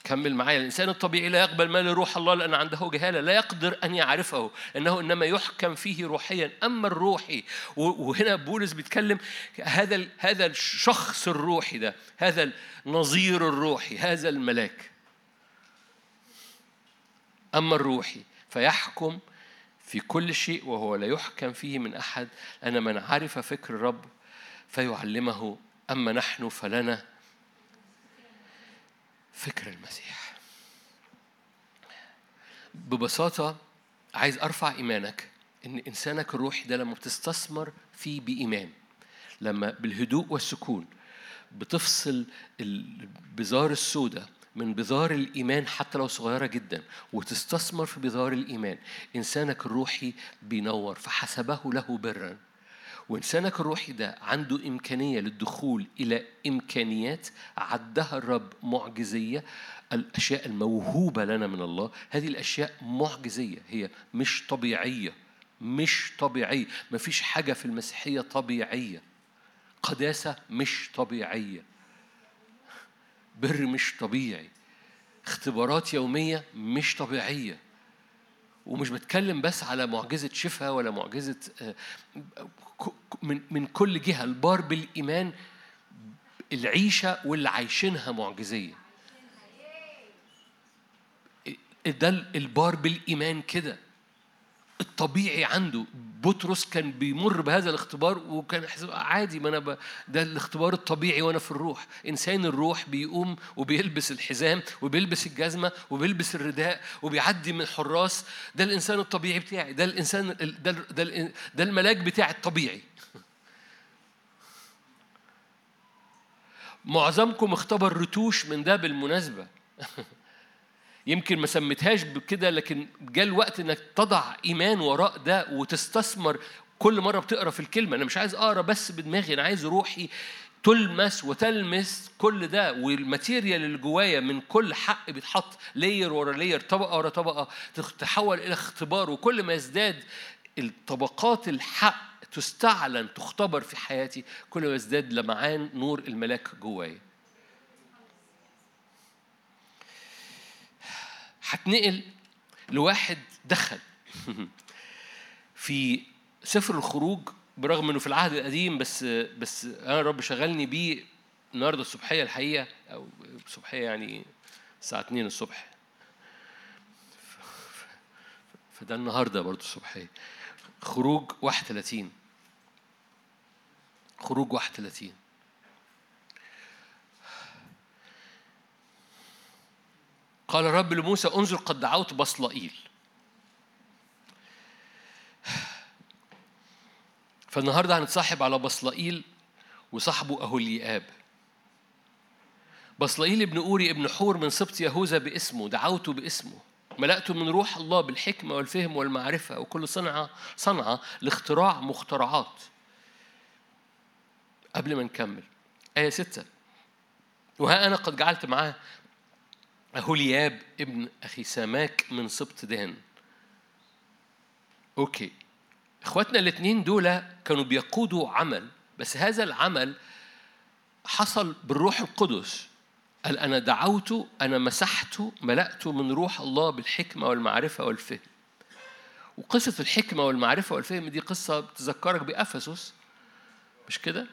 كمل معايا. الإنسان الطبيعي لا يقبل ما لروح الله لأن عنده جهالة لا يقدر أن يعرفه لأنه إنما يحكم فيه روحيا. أما الروحي وهنا بولس بيتكلم هذا هذا الشخص الروحي ده هذا النظير الروحي هذا الملاك. أما الروحي فيحكم في كل شيء وهو لا يحكم فيه من أحد. أن من عرف فكر الرب فيعلمه أما نحن فلنا فكر المسيح. ببساطة عايز أرفع إيمانك إن إنسانك الروحي ده لما بتستثمر فيه بإيمان لما بالهدوء والسكون بتفصل البزار السوداء من بذار الإيمان حتى لو صغيرة جدا وتستثمر في بذار الإيمان. إنسانك الروحي بينور فحسبه له برا. وإنسانك الروحي ده عنده إمكانية للدخول إلى إمكانيات عدها الرب معجزية. الأشياء الموهوبة لنا من الله هذه الأشياء معجزية هي مش طبيعية مش طبيعية. مفيش حاجة في المسيحية طبيعية. قداسة مش طبيعية. بر مش طبيعي. اختبارات يومية مش طبيعية. ومش بتكلم بس على معجزة شفاء ولا معجزة آه، من من كل جهة. البار بالإيمان العيشة واللي عايشينها معجزية. ده البار بالإيمان كده. الطبيعي عنده. بطرس كان بيمر بهذا الاختبار وكان عادي ما أنا ب... ده الاختبار الطبيعي وأنا في الروح. إنسان الروح بيقوم وبيلبس الحزام وبيلبس الجزمة وبيلبس الرداء وبيعدي من حراس. ده الإنسان الطبيعي بتاعي. ده الإنسان ده ده, ده الملاك بتاعي الطبيعي. [laughs] معظمكم اختبر رتوش من ده بالمناسبة. [laughs] يمكن ما سميتهاش بكده لكن جاء الوقت إنك تضع إيمان وراء ده وتستثمر كل مرة بتقرأ في الكلمة. أنا مش عايز أقرأ بس بدماغي أنا عايز روحي تلمس وتلمس كل ده. وال material اللي جوايا من كل حق بيتحط layer ورا layer طبقة ورا طبقة تتحول إلى اختبار. وكل ما يزداد الطبقات الحق تستعلن تختبر في حياتي كل ما يزداد لمعان نور الملاك جوايا. هتنقل لواحد دخل. [laughs] في سفر الخروج برغم إنه في العهد القديم بس بس أنا الرب شغلني بيه النهارده الصبحية الحقيقة أو الصبحية يعني الساعة 2 الصبح. فده النهارده برضه الصبحية. خروج 31 خروج 31 قال الرب لموسى انظر قد دعوت بصلائيل. فالنهاردة هنتصاحب على بصلائيل وصاحبه أهوليآب بصلائيل ابن أوري ابن حور من سبط يهوذا باسمه دعوته باسمه. ملأته من روح الله بالحكمة والفهم والمعرفة وكل صنعة صنعة لاختراع مخترعات. قبل ما نكمل. آية ستة. وها أنا قد جعلت معاه أهولياب ابن أخي ساماك من سبط دهن. أوكي. إخواتنا الاثنين دول كانوا بيقودوا عمل بس هذا العمل حصل بالروح القدس. قال أنا دعوته أنا مسحته ملأته من روح الله بالحكمة والمعرفة والفهم. وقصة الحكمة والمعرفة والفهم دي قصة بتذكرك بأفسس. مش كده؟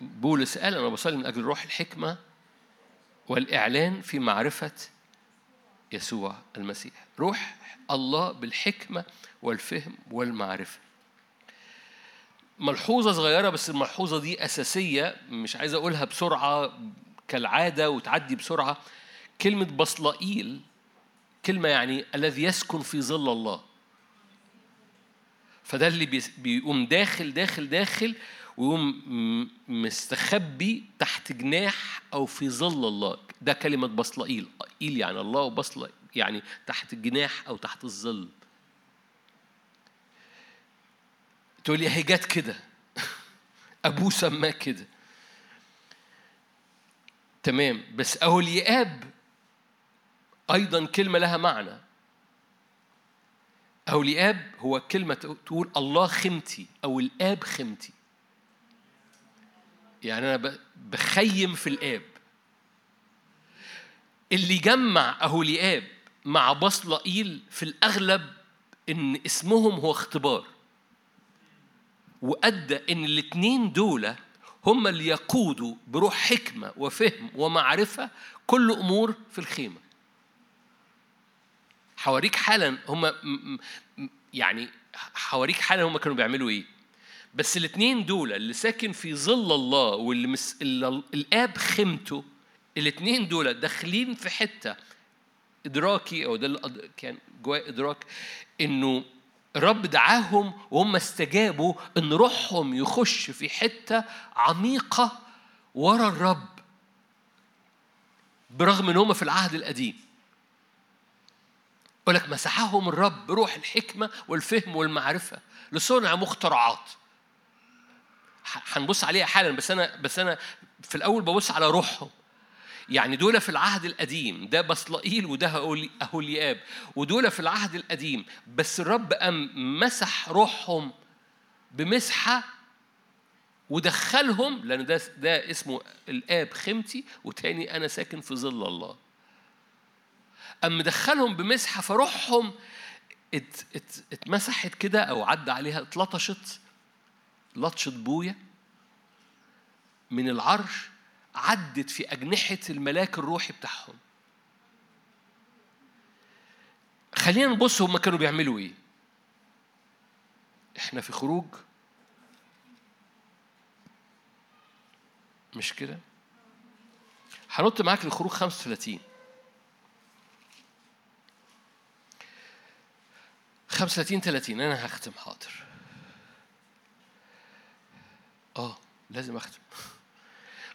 بولس قال أنا بصلي من أجل روح الحكمة والإعلان في معرفة يسوع المسيح. روح الله بالحكمة والفهم والمعرفة. ملحوظة صغيرة بس الملحوظة دي أساسية مش عايز أقولها بسرعة كالعادة وتعدي بسرعة. كلمة بصلائيل كلمة يعني الذي يسكن في ظل الله. فده اللي بيقوم داخل داخل داخل ويقوم مستخبي تحت جناح أو في ظل الله. ده كلمة بصلائيل. إيل يعني الله وبصل يعني تحت الجناح أو تحت الظل. تقول لي هي جت كده. [laughs] أبوه سماه كده. تمام. بس أولياب أيضا كلمة لها معنى. أولياب هو كلمة تقول الله خمتي أو الآب خمتي. يعني أنا بخيم في الآب. اللي جمع أهولياب مع بصلائيل في الأغلب إن اسمهم هو اختبار. وأدى إن الاتنين دول هم اللي يقودوا بروح حكمة وفهم ومعرفة كل أمور في الخيمة. حواريك حالا هم يعني حواريك حالا هم كانوا بيعملوا إيه؟ بس الاثنين دول اللي ساكن في ظل الله واللي مس... الآب خمته الاثنين دول داخلين في حتة إدراكي أو ده اللي كان جوايا إدراك إنه الرب دعاهم وهم استجابوا إن روحهم يخش في حتة عميقة ورا الرب برغم إن هم في العهد القديم. يقول لك مسحهم الرب بروح الحكمة والفهم والمعرفة لصنع مخترعات. هنبص عليها حالا بس أنا بس أنا في الأول ببص على روحهم. يعني دول في العهد القديم ده بصلائيل وده أهولياب ودول في العهد القديم بس الرب قام مسح روحهم بمسحة ودخلهم لأن ده ده اسمه الآب خمتي وتاني أنا ساكن في ظل الله. أم دخلهم بمسحة فروحهم ات ات اتمسحت كده أو عدى عليها اتلطشت لطشة بويا. من العرش عدت في أجنحة الملاك الروحي بتاعهم. خلينا نبص هما كانوا بيعملوا إيه. إحنا في خروج. مش كده؟ هنط معاك لخروج 35 35 30 أنا هختم حاضر. آه لازم أختم.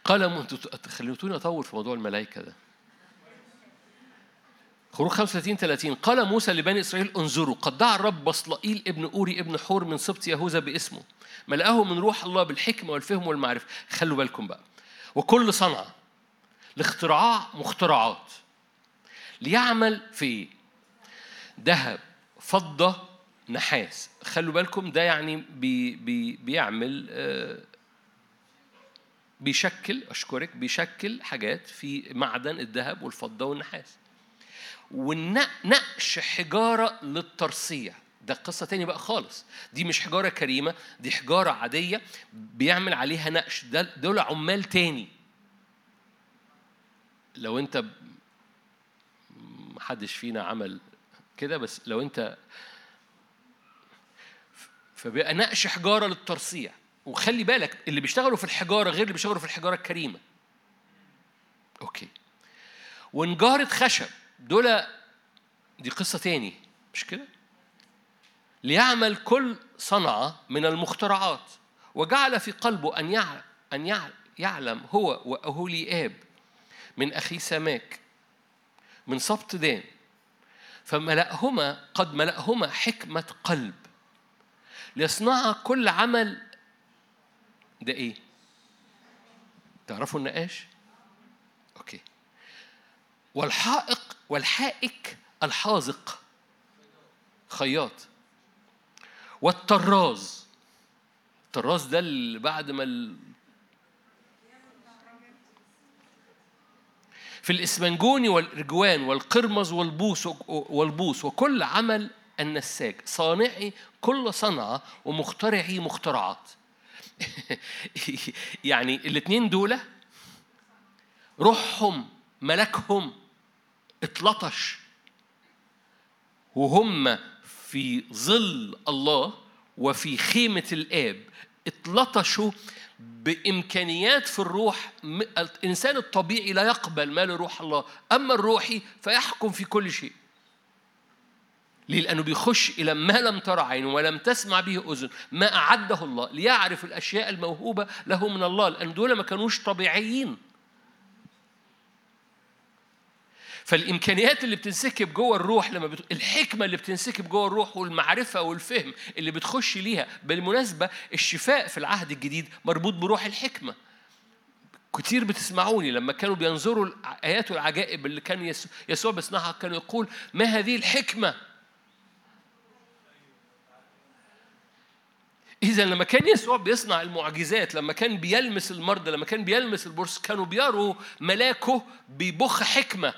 قال خليتوني أطول في موضوع الملائكة ده. خروج 35 30 قال موسى لبني إسرائيل انظروا قد دعا الرب بصلائيل ابن أوري ابن حور من سبط يهوذا باسمه. ملأه من روح الله بالحكمة والفهم والمعرفة. خلوا بالكم بقى. وكل صنعة لاختراع مخترعات. ليعمل في ذهب فضة نحاس. خلوا بالكم ده يعني بي بي بيعمل آه بيشكل أشكرك بيشكل حاجات في معدن الذهب والفضة والنحاس. ونقش حجارة للترصيع. ده قصة تاني بقى خالص. دي مش حجارة كريمة دي حجارة عادية بيعمل عليها نقش. دول عمال تاني. لو انت محدش فينا عمل كده بس لو انت فبقى نقش حجارة للترصيع. وخلي بالك اللي بيشتغلوا في الحجارة غير اللي بيشتغلوا في الحجارة الكريمة. أوكي. ونجارة خشب دول دي قصة تاني مش كده؟ ليعمل كل صنعة من المخترعات وجعل في قلبه أن يعلم أن يعلم هو وأهولي آب من أخي سماك من سبط دان. فملأهما قد ملأهما حكمة قلب. ليصنع كل عمل ده إيه؟ تعرفوا النقاش؟ أوكي. والحائق والحائك الحاذق. خياط. والطراز. الطراز ده اللي بعد ما ال... في الإسمنجوني والإرجوان والقرمز والبوس والبوس وكل عمل النساج صانعي كل صنعة ومخترعي مخترعات. [laughs] يعني الاثنين دول روحهم ملكهم اتلطش. وهم في ظل الله وفي خيمة الآب اتلطشوا بإمكانيات في الروح. الإنسان الطبيعي لا يقبل ما لروح الله أما الروحي فيحكم في كل شيء. ليه؟ لأنه بيخش إلى ما لم ترى عين ولم تسمع به أذن ما أعده الله ليعرف الأشياء الموهوبة له من الله لأن دول ما كانوش طبيعيين. فالإمكانيات اللي بتنسكب جوه الروح لما بت... الحكمة اللي بتنسكب جوه الروح والمعرفة والفهم اللي بتخش ليها بالمناسبة الشفاء في العهد الجديد مربوط بروح الحكمة. كتير بتسمعوني لما كانوا بينظروا الايات والعجائب اللي كان يسوع بيصنعها كان يقول ما هذه الحكمة؟ إذا لما كان يسوع بيصنع المعجزات لما كان بيلمس المرضى لما كان بيلمس البرص كانوا بيروا ملاكه بيبخ حكمة.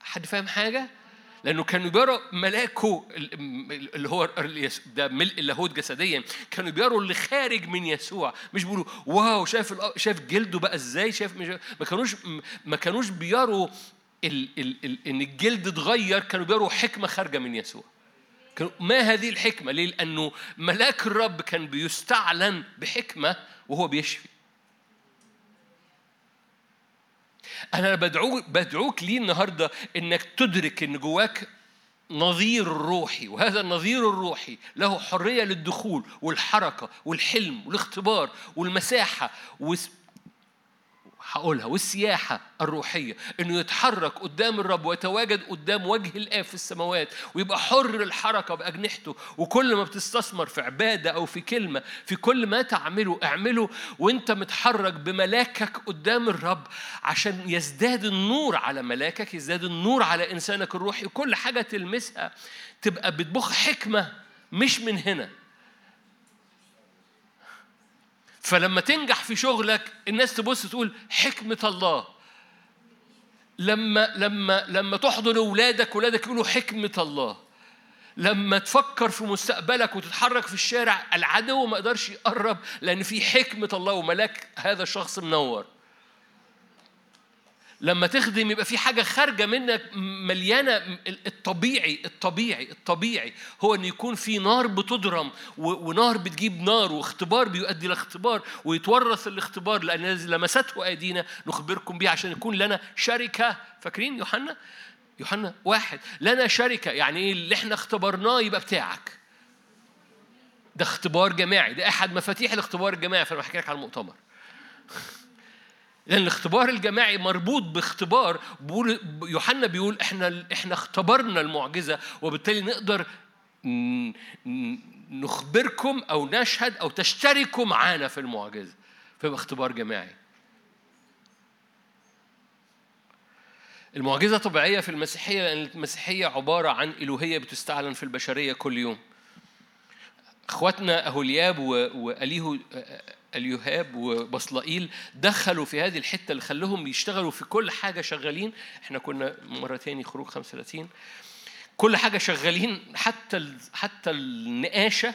حد فاهم حاجة؟ لأنه كانوا بيروا ملاكه اللي هو ده ملء اللاهوت جسديا كانوا بيروا اللي خارج من يسوع. مش بيقولوا واو شايف شايف جلده بقى إزاي؟ شايف ما كانوش ما كانوش بيروا إن الجلد اتغير كانوا بيروا حكمة خارجة من يسوع. ما هذه الحكمة؟ ليه؟ لأنه ملاك الرب كان بيستعلن بحكمة وهو بيشفي. أنا بدعوك بدعوك ليه النهارده إنك تدرك إن جواك نظير روحي وهذا النظير الروحي له حرية للدخول والحركة والحلم والاختبار والمساحة هقولها. والسياحة الروحية إنه يتحرك قدام الرب ويتواجد قدام وجه الآب في السماوات ويبقى حر الحركة بأجنحته. وكل ما بتستثمر في عبادة أو في كلمة في كل ما تعمله اعمله وأنت متحرك بملاكك قدام الرب عشان يزداد النور على ملاكك يزداد النور على إنسانك الروحي. وكل حاجة تلمسها تبقى بتبخ حكمة مش من هنا. فلما تنجح في شغلك الناس تبص تقول حكمة الله. لما لما لما تحضن أولادك أولادك يقولوا حكمة الله. لما تفكر في مستقبلك وتتحرك في الشارع العدو ما يقدرش يقرب لأن في حكمة الله وملاك هذا الشخص منور. لما تخدم يبقى في حاجة خارجة منك مليانة الطبيعي الطبيعي الطبيعي. هو أن يكون في نار بتضرم ونار بتجيب نار واختبار بيؤدي لاختبار ويتورث الاختبار لأن لمسته أيدينا نخبركم به عشان يكون لنا شركة. فاكرين يوحنا؟ يوحنا واحد. لنا شركة. يعني إيه؟ اللي إحنا اختبرناه يبقى بتاعك. ده اختبار جماعي. ده أحد مفاتيح الاختبار الجماعي. فأنا بحكي لك على المؤتمر. [laughs] لأن الاختبار الجماعي مربوط باختبار بيقول يوحنا بيقول إحنا إحنا اختبرنا المعجزة وبالتالي نقدر نخبركم أو نشهد أو تشتركوا معانا في المعجزة فيبقى اختبار جماعي. المعجزة طبيعية في المسيحية لأن المسيحية عبارة عن إلوهية بتستعلن في البشرية كل يوم. إخواتنا أهولياب وأليهو اليهاب وبصلائيل دخلوا في هذه الحتة اللي خلوهم يشتغلوا في كل حاجة شغالين. إحنا كنا مرة تاني خروج 35 كل حاجة شغالين حتى حتى النقاشة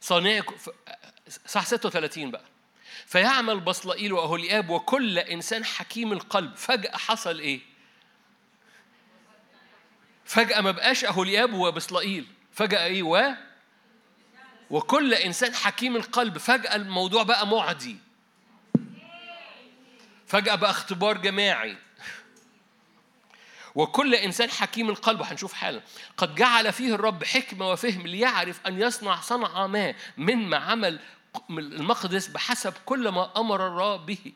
صانع صح 36 بقى. فيعمل بصلائيل وأهولياب وكل إنسان حكيم القلب. فجأة حصل إيه؟ فجأة ما بقاش أهولياب وبصلائيل. فجأة إيه؟ و وكل إنسان حكيم القلب فجأة الموضوع بقى معدي. فجأة بقى اختبار جماعي. وكل إنسان حكيم القلب هنشوف حالا قد جعل فيه الرب حكمة وفهم ليعرف أن يصنع صنعة ما من ما عمل المقدس بحسب كل ما أمر الرب به.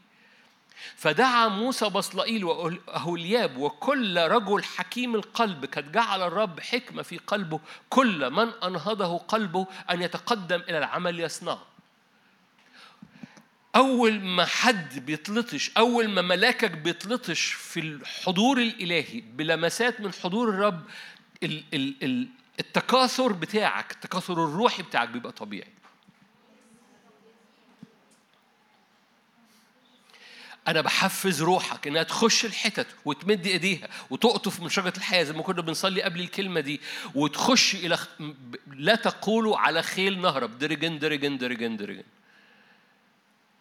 فدعا موسى بصلائيل وأهولياب وكل رجل حكيم القلب قد جعل الرب حكمة في قلبه كل من أنهضه قلبه أن يتقدم إلى العمل يصنعه أول ما حد بيتلطش أول ما ملاكك بيتلطش في الحضور الإلهي بلمسات من حضور الرب التكاثر بتاعك التكاثر الروحي بتاعك بيبقى طبيعي. أنا بحفز روحك إنها تخش الحتت وتمد إيديها وتقطف من شجرة الحياة زي ما كنا بنصلي قبل الكلمة دي وتخش إلى لا تقولوا على خيل نهرب. درجن درجن درجن درجن.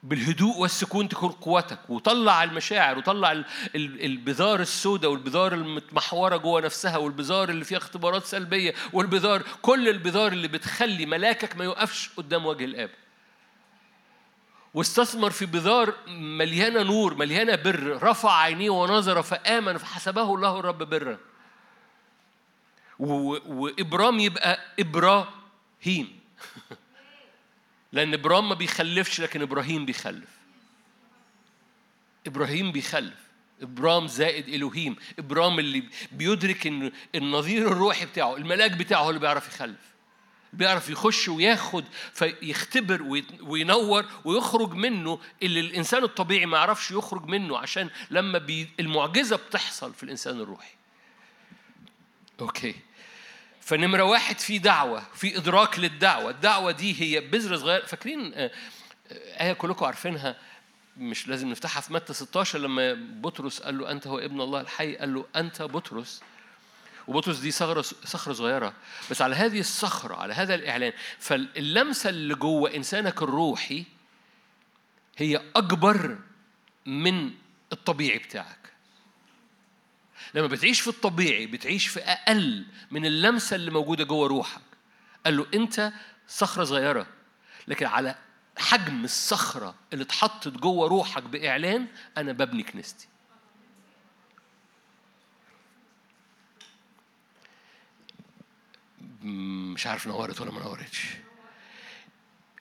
بالهدوء والسكون تكون قوتك وطلع المشاعر وطلع البذار السوداء والبذار المتمحورة جوه نفسها والبذار اللي فيها اختبارات سلبية والبذار كل البذار اللي بتخلي ملاكك ما يوقفش قدام وجه الآب. واستثمر في بذار مليانة نور مليانة بر رفع عينيه ونظر فآمن فحسبه الله الرب برا. وإبرام يبقى إبراهيم. [laughs] لأن إبرام ما بيخلفش لكن إبراهيم بيخلف. إبراهيم بيخلف. إبرام زائد إلهيم. إبرام اللي بيدرك إن النظير الروحي بتاعه الملاك بتاعه اللي بيعرف يخلف. بيعرف يخش وياخد فيختبر وينور ويخرج منه اللي الإنسان الطبيعي ما يعرفش يخرج منه عشان لما بي المعجزة بتحصل في الإنسان الروحي. okay. فنمرة واحد في دعوة في إدراك للدعوة. الدعوة دي هي بذرة صغيرة فاكرين آه، آه، آية كلكم عارفينها؟ مش لازم نفتحها في متى 16 لما بطرس قال له أنت هو ابن الله الحي؟ قال له أنت بطرس. وبطرس دي صخرة صخرة صغيرة. بس على هذه الصخرة على هذا الإعلان فاللمسة اللي جوه إنسانك الروحي هي أكبر من الطبيعي بتاعك. لما بتعيش في الطبيعي بتعيش في أقل من اللمسة اللي موجودة جوه روحك. قال له أنت صخرة صغيرة لكن على حجم الصخرة اللي اتحطت جوه روحك بإعلان أنا ببني كنيستي. مش عارف نورت ولا ما نورتش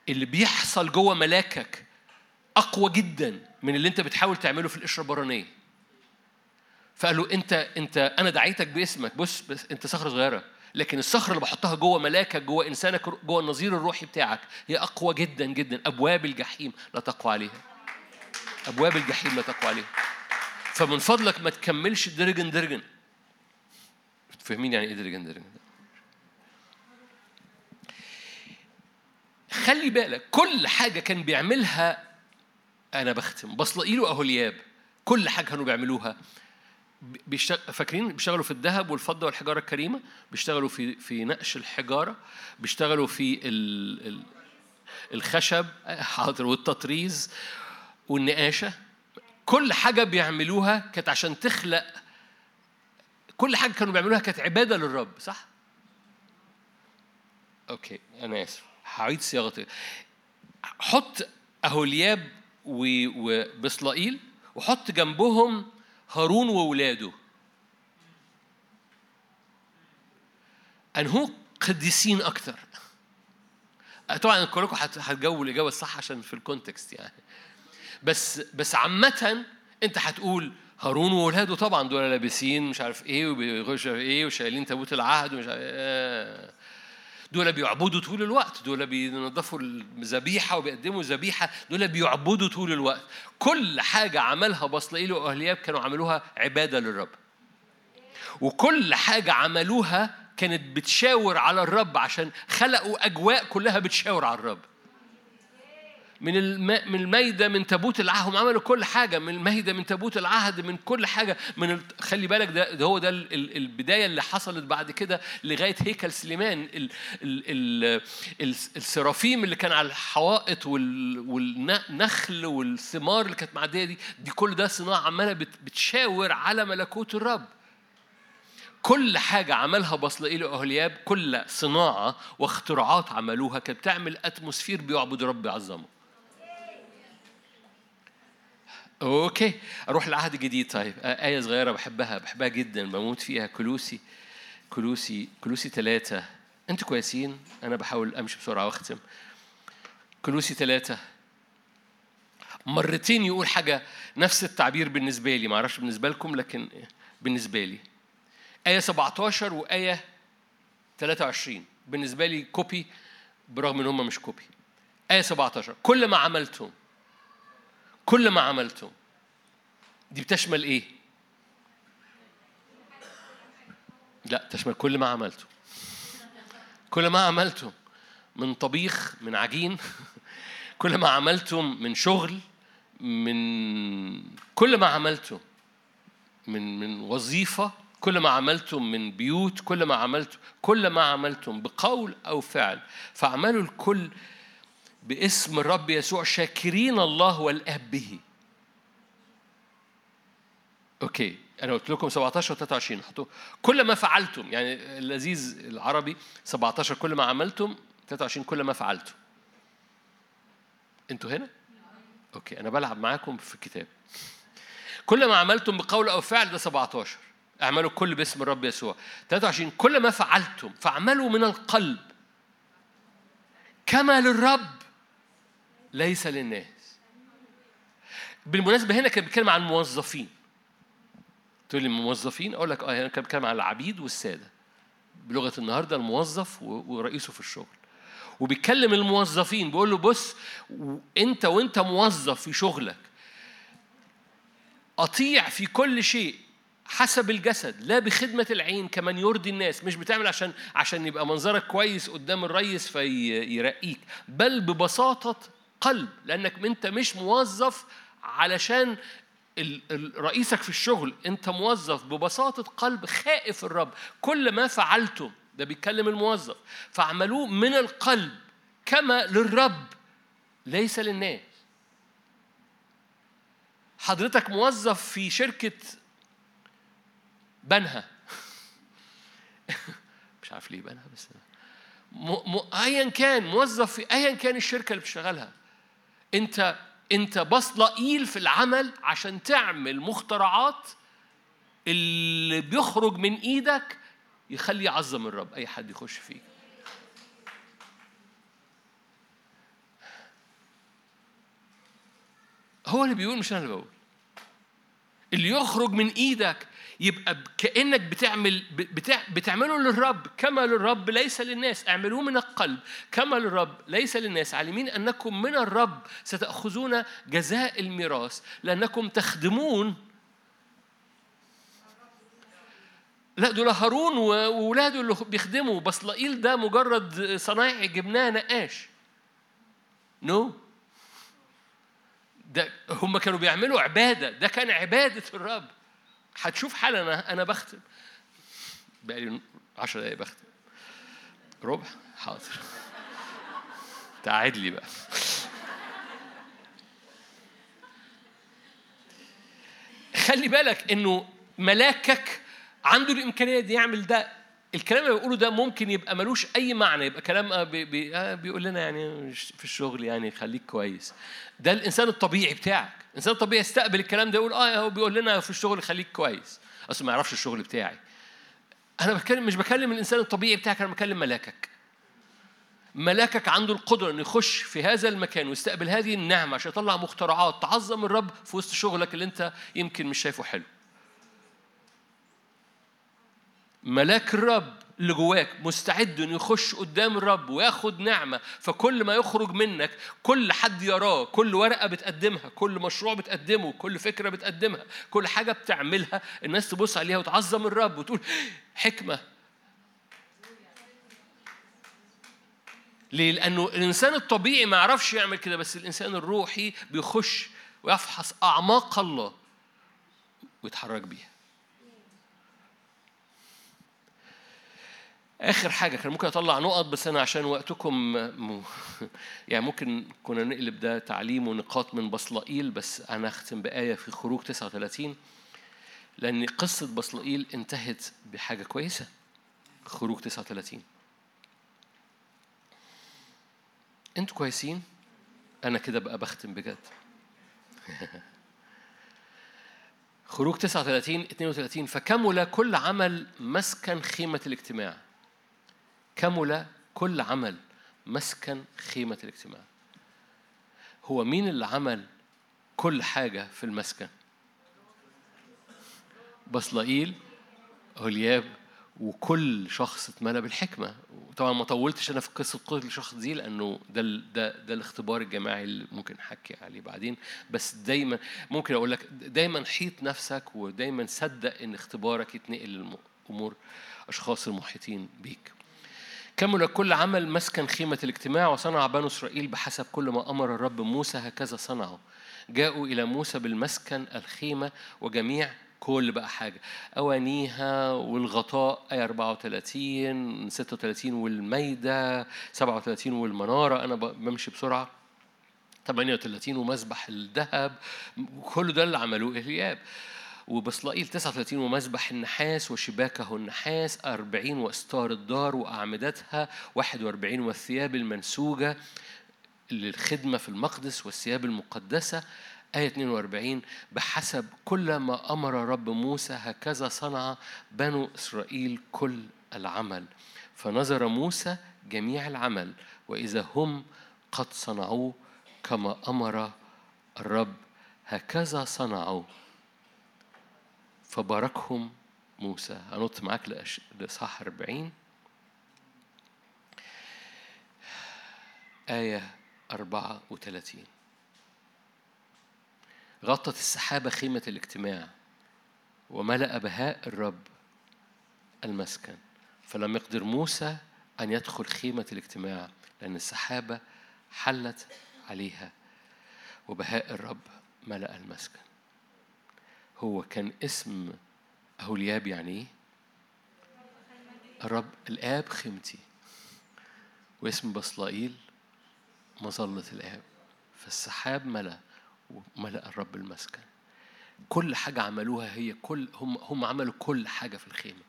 اللي بيحصل جوه ملاكك أقوى جدا من اللي أنت بتحاول تعمله في القشرة البرانية. فقالوا أنت أنت أنا دعيتك باسمك. بص بس أنت صخرة صغيرة لكن الصخرة اللي بحطها جوه ملاكك جوه إنسانك جوه النظير الروحي بتاعك هي أقوى جدا جدا. أبواب الجحيم لا تقوى عليها. أبواب الجحيم لا تقوى عليها. فمن فضلك ما تكملش درجن درجن فاهمين يعني إيه درجن درجن خلي بالك كل حاجة كان بيعملها أنا بختم. بصلائيل وأهولياب كل حاجة كانوا بيعملوها. فاكرين؟ بيشتغلوا في الذهب والفضة والحجارة الكريمة. بيشتغلوا في في نقش الحجارة. بيشتغلوا في ال ال الخشب [laughs] حاضر والتطريز والنقاشة. كل حاجة بيعملوها كانت عشان تخلق. كل حاجة كانوا بيعملوها كانت عبادة للرب صح؟ أوكي أنا آسف. هعيد صياغه حط أهولياب وبصلائيل وحط جنبهم هارون وولاده. أنهو قديسين أكتر. طبعا كلكم هتجاوبوا الإجابة الصح عشان في الكونتكست يعني. بس بس عامة أنت هتقول هارون وولاده طبعا دول لابسين مش عارف إيه وبيخشوا إيه وشايلين تابوت العهد ومش عارف إيه. دول بيعبدوا طول الوقت. دول بينظفوا الذبيحة وبيقدموا ذبيحة. دول بيعبدوا طول الوقت. كل حاجة عملها بصلائيل وأهلياب كانوا عملوها عبادة للرب. وكل حاجة عملوها كانت بتشاور على الرب عشان خلقوا أجواء كلها بتشاور على الرب. من من الميدة من تابوت العهد. هم عملوا كل حاجة. من الميدة من تابوت العهد من كل حاجة. من ال... خلي بالك ده, ده هو ده ال... البداية اللي حصلت بعد كده لغاية هيكل سليمان. ال... ال... ال... السرافيم اللي كان على الحوائط وال... والنخل والثمار اللي كانت معدية دي دي كل ده صناعة عمالة بت... بتشاور على ملكوت الرب. كل حاجة عملها بصلائيل وأهلياب كل صناعة واختراعات عملوها. كانت بتعمل atmosphere بيعبد رب يعظمه okay. أروح العهد الجديد طيب. آية صغيرة بحبها بحبها جدا. بموت فيها. كلوسي كلوسي كلوسي ثلاثة أنتوا كويسين؟ أنا بحاول أمشي بسرعة وأختم. كلوسي ثلاثة مرتين يقول حاجة نفس التعبير بالنسبة لي. معرفش بالنسبة لكم لكن بالنسبة لي. آية 17 وآية 23 بالنسبة لي copy برغم إن هم مش copy آية 17 كل ما عملتم كل ما عملتم دي بتشمل إيه؟ لا تشمل كل ما عملتم كل ما عملتم من طبيخ من عجين [laughs] كل ما عملتم من شغل من كل ما عملتم من من وظيفة كل ما عملتم من بيوت كل ما عملتم كل ما عملتم بقول أو فعل فاعملوا الكل باسم الرب يسوع شاكرين الله والآب به. okay أنا قلت لكم 17 و 23 حطوا كل ما فعلتم يعني اللذيذ العربي 17 كل ما عملتم 23 كل ما فعلتم. أنتوا هنا؟ okay أنا بلعب معاكم في الكتاب. كل ما عملتم بقول أو فعل ده 17 اعملوا كل باسم الرب يسوع. 23 كل ما فعلتم فاعملوا من القلب. كما للرب ليس للناس. بالمناسبة هنا كان بيتكلم عن موظفين. تقول لي موظفين؟ أقول لك آه هنا كان بيتكلم عن العبيد والسادة. بلغة النهاردة الموظف ورئيسه في الشغل. وبيتكلم الموظفين بيقول له بص انت وأنت موظف في شغلك أطيع في كل شيء حسب الجسد لا بخدمة العين كمن يرضي الناس. مش بتعمل عشان عشان يبقى منظرك كويس قدام الريس فيرقيك بل ببساطة قلب لأنك أنت مش موظف علشان رئيسك في الشغل أنت موظف ببساطة قلب خائف الرب. كل ما فعلتم ده بيتكلم الموظف فاعملوه من القلب كما للرب ليس للناس. حضرتك موظف في شركة بنها. [laughs] مش عارف ليه بنها بس. ايا كان موظف في ايا كان الشركة اللي بتشتغلها انت انت بصلقيل في العمل عشان تعمل مخترعات اللي بيخرج من إيدك يخلي يعظم الرب. أي حد يخش فيه هو اللي بيقول مش أنا اللي بقول. اللي يخرج من إيدك يبقى كأنك بتعمل بتع بتعمله للرب. كما للرب ليس للناس. اعملوه من القلب. كما للرب ليس للناس. عالمين أنكم من الرب. ستأخذون جزاء الميراث. لأنكم تخدمون. لا دول هارون وولاده اللي بيخدموا. بصلائيل ده مجرد صنايعي جبناه نقاش. نو no. ده هم كانوا بيعملوا عبادة. ده كان عبادة الرب. هتشوف حالا أنا أنا بختم. بقالي 10 دقايق بختم. ربع؟ حاضر. تعاد لي بقى. خلي بالك إنه ملاكك عنده الإمكانية دي يعمل ده الكلام اللي بقوله ده ممكن يبقى ملوش أي معنى يبقى كلام بي بي آه بيقول لنا يعني في الشغل يعني خليك كويس. ده الإنسان الطبيعي بتاعك. الإنسان الطبيعي يستقبل الكلام ده يقول آه هو بيقول لنا في الشغل خليك كويس. أصل ما يعرفش الشغل بتاعي. أنا بتكلم مش بكلم الإنسان الطبيعي بتاعك أنا بكلم ملاكك. ملاكك عنده القدرة إنه يخش في هذا المكان ويستقبل هذه النعمة عشان يطلع مخترعات تعظم الرب في وسط شغلك اللي أنت يمكن مش شايفه حلو. ملاك الرب اللي جواك مستعد إنه يخش قدام الرب وياخد نعمة فكل ما يخرج منك كل حد يراه كل ورقة بتقدمها كل مشروع بتقدمه كل فكرة بتقدمها كل حاجة بتعملها الناس تبص عليها وتعظم الرب وتقول حكمة ليه؟ لأنه الإنسان الطبيعي ما يعرفش يعمل كده بس الإنسان الروحي بيخش ويفحص أعماق الله ويتحرك بيها. آخر حاجة كان ممكن أطلع نقط بس أنا عشان وقتكم م... [laughs] يعني ممكن كنا نقلب ده تعليم ونقاط من بصلائيل بس أنا أختم بآية في خروج 39 لأن قصة بصلائيل انتهت بحاجة كويسة خروج 39 أنتوا كويسين؟ أنا كده بقى بختم بجد. [laughs] خروج 39 32 فكمل كل عمل مسكن خيمة الاجتماع. كمل كل عمل مسكن خيمة الاجتماع. هو مين اللي عمل كل حاجة في المسكن؟ بصلائيل هولياب وكل شخص اتملى بالحكمة. طبعا ما طولتش أنا في قصة كل شخص دي لأنه ده ده ده الاختبار الجماعي اللي ممكن أحكي عليه بعدين. بس دايما ممكن أقول لك دايما حيط نفسك ودايما صدق إن اختبارك يتنقل لأمور أشخاص المحيطين بيك. كمل كل عمل مسكن خيمة الاجتماع وصنع بنو إسرائيل بحسب كل ما أمر الرب موسى هكذا صنعوا. جاءوا إلى موسى بالمسكن الخيمة وجميع كل بقى حاجة. أوانيها والغطاء آية 34 36 والميدة 37 والمنارة. أنا بمشي بسرعة. 38 ومسبح الذهب. كل ده اللي عملوه إلياب. وبصلائيل 39 ومسبح النحاس وشباكه النحاس 40 وأستار الدار وأعمدتها 41 والثياب المنسوجة للخدمة في المقدس والثياب المقدسة آية 42 بحسب كل ما أمر رب موسى هكذا صنع بنو إسرائيل كل العمل. فنظر موسى جميع العمل وإذا هم قد صنعوه كما أمر الرب هكذا صنعوا. فباركهم موسى. هنط معاك لإصحاح 40 آية 34 غطت السحابة خيمة الاجتماع وملأ بهاء الرب المسكن. فلم يقدر موسى أن يدخل خيمة الاجتماع لأن السحابة حلت عليها وبهاء الرب ملأ المسكن. هو كان اسم أهولياب يعني إيه؟ الرب الآب خيمتي. واسم بصلائيل مظلة الآب. فالسحاب ملأ وملأ الرب المسكن. كل حاجة عملوها هي كل هم هم عملوا كل حاجة في الخيمة.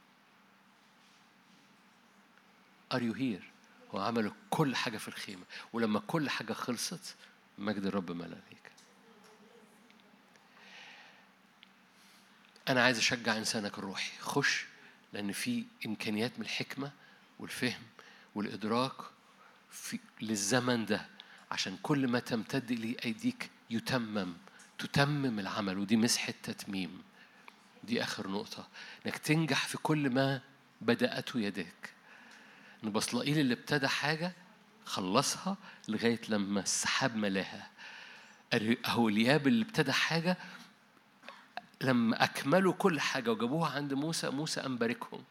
Are you here؟ هو عملوا كل حاجة في الخيمة. ولما كل حاجة خلصت مجد الرب ملأ ليك أنا عايز أشجع إنسانك الروحي. خش لأن في إمكانيات من الحكمة والفهم والإدراك في للزمن ده. عشان كل ما تمتد إليه أيديك يتمم تتمم العمل. ودي مسحة تتميم دي آخر نقطة. إنك تنجح في كل ما بدأته يديك. إن بصلائيل اللي ابتدى حاجة خلصها لغاية لما السحاب ملاها أهولياب اللي ابتدى حاجة لما أكملوا كل حاجة وجابوها عند موسى موسى أن باركهم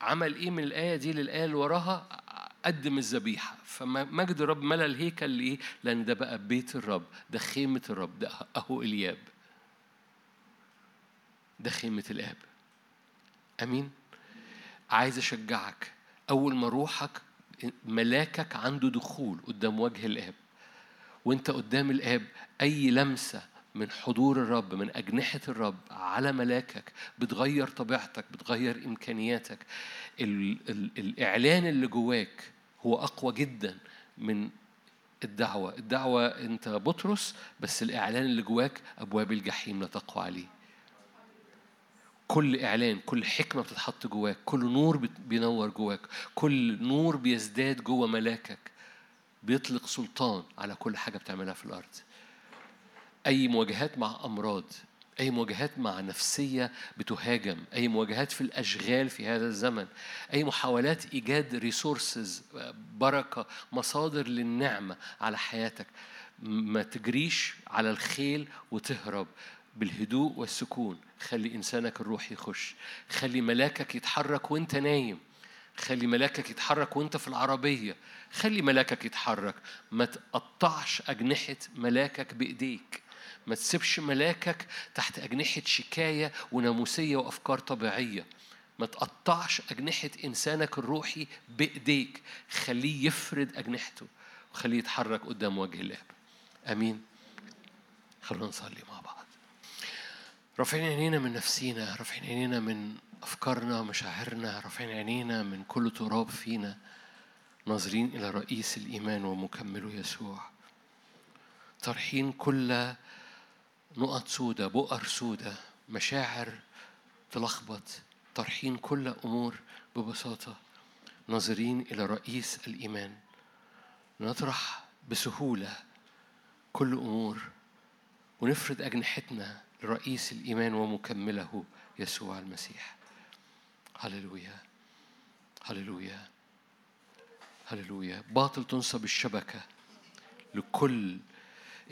عمل إيه من الآية دي للآية اللي وراها؟ قدم الذبيحة. فمجد الرب ملأ الهيكل ليه؟ لأن ده بقى بيت الرب ده خيمة الرب ده أهو إلياب. ده خيمة الآب. أمين؟ عايز أشجعك. أول ما روحك ملاكك عنده دخول قدام وجه الآب. وأنت قدام الآب أي لمسة من حضور الرب من أجنحة الرب على ملاكك بتغير طبيعتك بتغير إمكانياتك. ال ال الإعلان اللي جواك هو أقوى جدا من الدعوة. الدعوة أنت بطرس بس الإعلان اللي جواك أبواب الجحيم لا تقوى عليه. كل إعلان كل حكمة بتتحط جواك كل نور بينور جواك كل نور بيزداد جوا ملاكك. بيطلق سلطان على كل حاجة بتعملها في الأرض. أي مواجهات مع أمراض أي مواجهات مع نفسية بتهاجم أي مواجهات في الأشغال في هذا الزمن أي محاولات إيجاد ريسورسز بركة مصادر للنعمة على حياتك. ما تجريش على الخيل وتهرب بالهدوء والسكون. خلي إنسانك الروح يخش. خلي ملاكك يتحرك وأنت نايم. خلي ملاكك يتحرك وأنت في العربية. خلي ملاكك يتحرك. ما تقطعش أجنحة ملاكك بإيديك. ما تسيبش ملاكك تحت أجنحة شكاية وناموسية وأفكار طبيعية. ما تقطعش أجنحة إنسانك الروحي بإيديك. خليه يفرد أجنحته وخليه يتحرك قدام وجه الآب أمين. خلونا نصلي مع بعض. رافعين عينينا من نفسينا رافعين عينينا من أفكارنا مشاعرنا رافعين عينينا من كل تراب فينا. ناظرين إلى رئيس الإيمان ومكمله يسوع. طرحين كل نقط سودة بؤر سودة مشاعر تلخبط طرحين كل أمور ببساطة. ناظرين إلى رئيس الإيمان. نطرح بسهولة كل أمور ونفرد أجنحتنا لرئيس الإيمان ومكمله يسوع المسيح. هللويا هللويا هللويا. باطل تنصب الشبكة لكل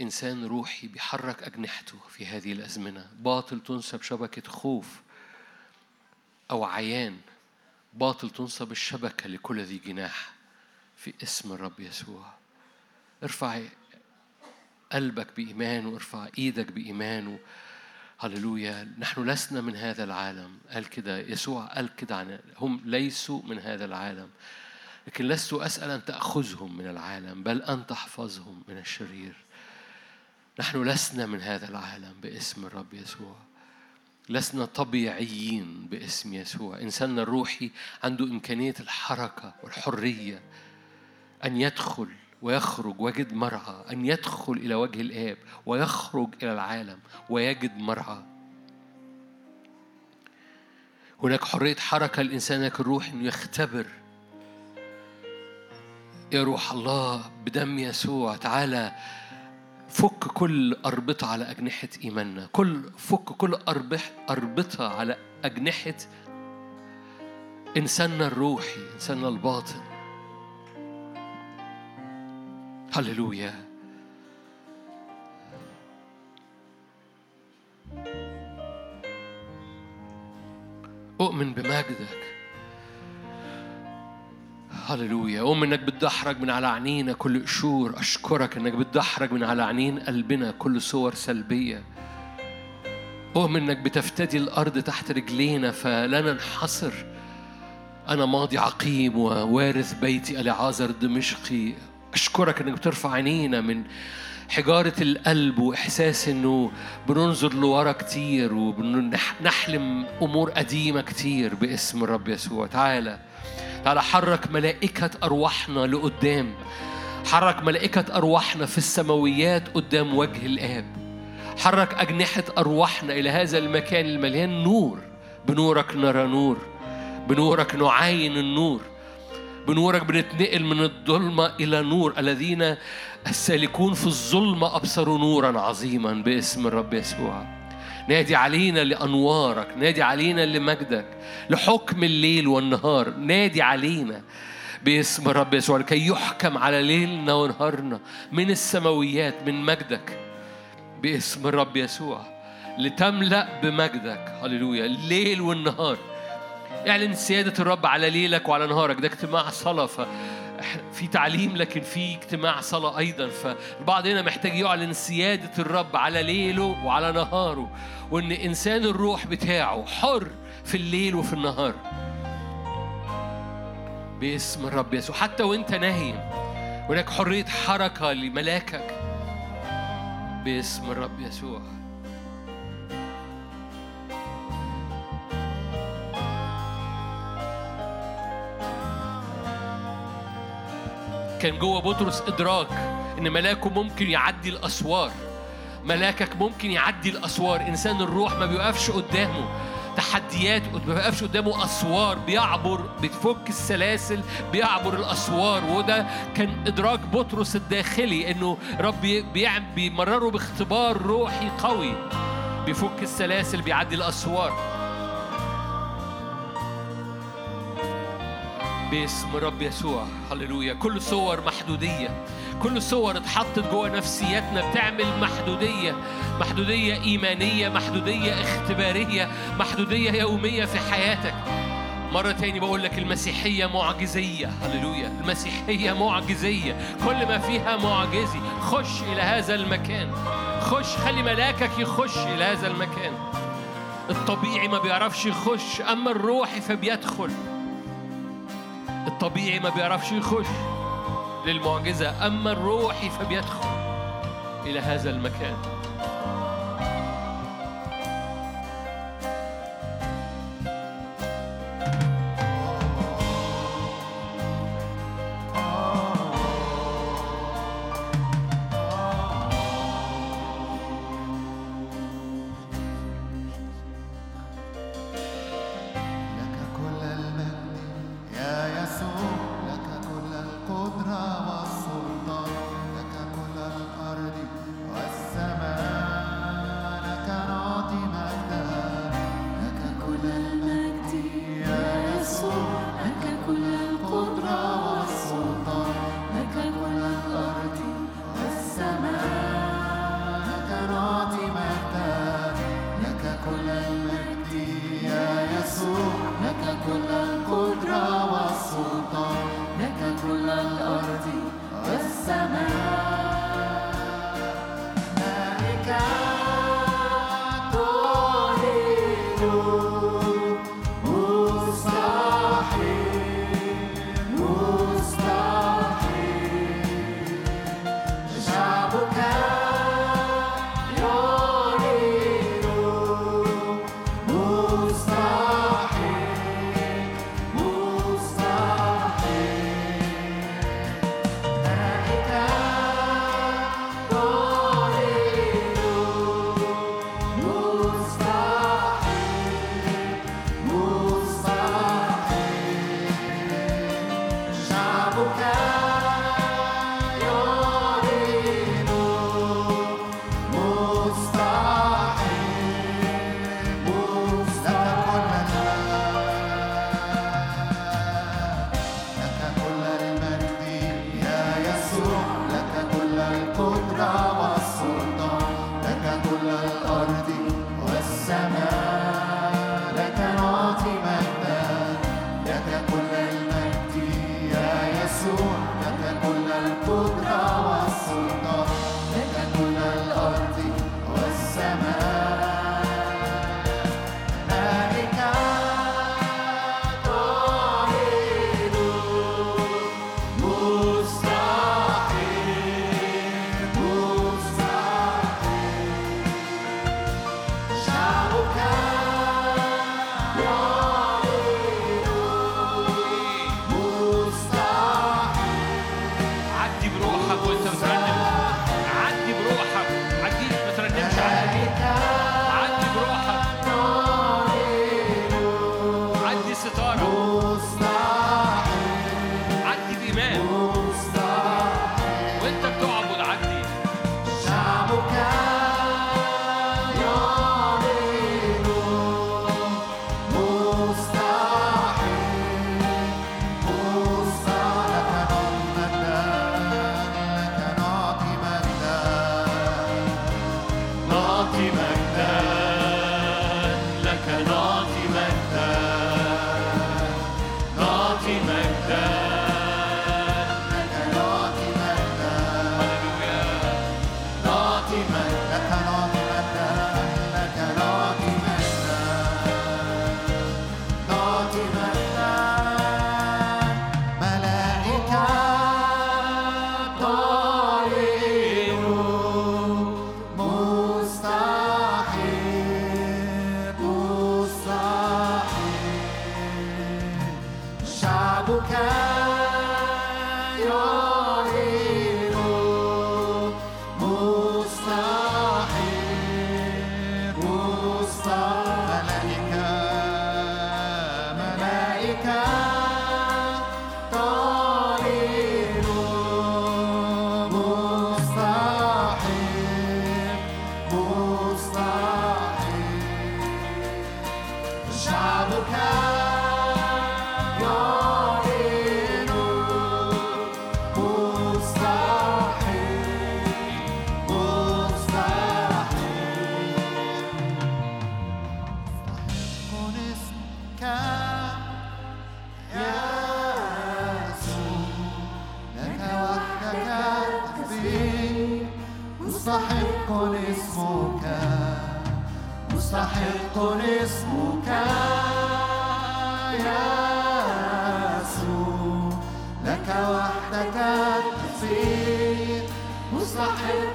إنسان روحي بيحرك أجنحته في هذه الأزمنة. باطل تنصب شبكة خوف أو عيان. باطل تنصب الشبكة لكل ذي جناح في اسم الرب يسوع. ارفع قلبك بإيمان وارفع إيدك بإيمان هللويا. نحن لسنا من هذا العالم. قال كده يسوع قال كده عن هم ليسوا من هذا العالم. لكن لست أسأل أن تأخذهم من العالم بل أن تحفظهم من الشرير. نحن لسنا من هذا العالم باسم الرب يسوع. لسنا طبيعيين باسم يسوع. إنساننا الروحي عنده إمكانية الحركة والحرية أن يدخل ويخرج ويجد مرعى أن يدخل إلى وجه الآب ويخرج إلى العالم ويجد مرعى. هناك حرية حركة لإنسانك الروح إنه يختبر. يا روح الله بدم يسوع تعالى فك كل أربطة على أجنحة إيماننا. كل فك كل أربطة على أجنحة إنساننا الروحي إنساننا الباطن. هللويا. أؤمن بمجدك. هللويا. أؤمن إنك بتدحرج من على عينينا كل قشور. أشكرك إنك بتدحرج من على عينين قلبنا كل صور سلبية. أؤمن إنك بتفتدي الأرض تحت رجلينا فلا ننحصر. أنا ماضي عقيم ووارث بيتي ألعازر دمشقي. أشكرك إنك بترفع عينينا من حجارة القلب وإحساس إنه بننظر لورا كتير وبنحلم أمور قديمة كتير باسم الرب يسوع. تعالى تعالى حرك ملائكة أرواحنا لقدام. حرك ملائكة أرواحنا في السماويات قدام وجه الآب. حرك أجنحة أرواحنا إلى هذا المكان المليان نور. بنورك نرى نور. بنورك نعاين النور. بنورك بنتنقل من الظلمة إلى نور. الذين السالكون في الظلمة أبصروا نورا عظيما باسم الرب يسوع. نادي علينا لأنوارك نادي علينا لمجدك لحكم الليل والنهار نادي علينا باسم الرب يسوع لكي يحكم على ليلنا ونهارنا من السماويات من مجدك باسم الرب يسوع لتملأ بمجدك. هللويا. الليل والنهار. اعلن سيادة الرب على ليلك وعلى نهارك. ده اجتماع صلاة في تعليم لكن في اجتماع صلاة أيضا. فالبعض هنا محتاج يعلن سيادة الرب على ليله وعلى نهاره وإن إنسان الروح بتاعه حر في الليل وفي النهار. باسم الرب يسوع. حتى وإنت نايم هناك حرية حركة لملاكك. باسم الرب يسوع. كان جوه بطرس إدراك إن ملاكه ممكن يعدي الأسوار. ملاكك ممكن يعدي الأسوار. إنسان الروح ما بيوقفش قدامه. تحديات ما بيوقفش قدامه. أسوار بيعبر بتفك السلاسل بيعبر الأسوار. وده كان إدراك بطرس الداخلي إنه رب بيمرره باختبار روحي قوي. بيفك السلاسل بيعدي الأسوار. باسم رب يسوع. هللويا. كل صور محدودية. كل صور اتحطت جوه نفسياتنا بتعمل محدودية. محدودية إيمانية محدودية اختبارية محدودية يومية في حياتك. مرة تاني بقول لك المسيحية معجزية. هللويا. المسيحية معجزية. كل ما فيها معجزي خش إلى هذا المكان. خش خلي ملاكك يخش إلى هذا المكان. الطبيعي ما بيعرفش يخش أما الروحي فبيدخل. الطبيعي ما بيعرفش يخش. للمعجزة أما الروحي فبيدخل إلى هذا المكان.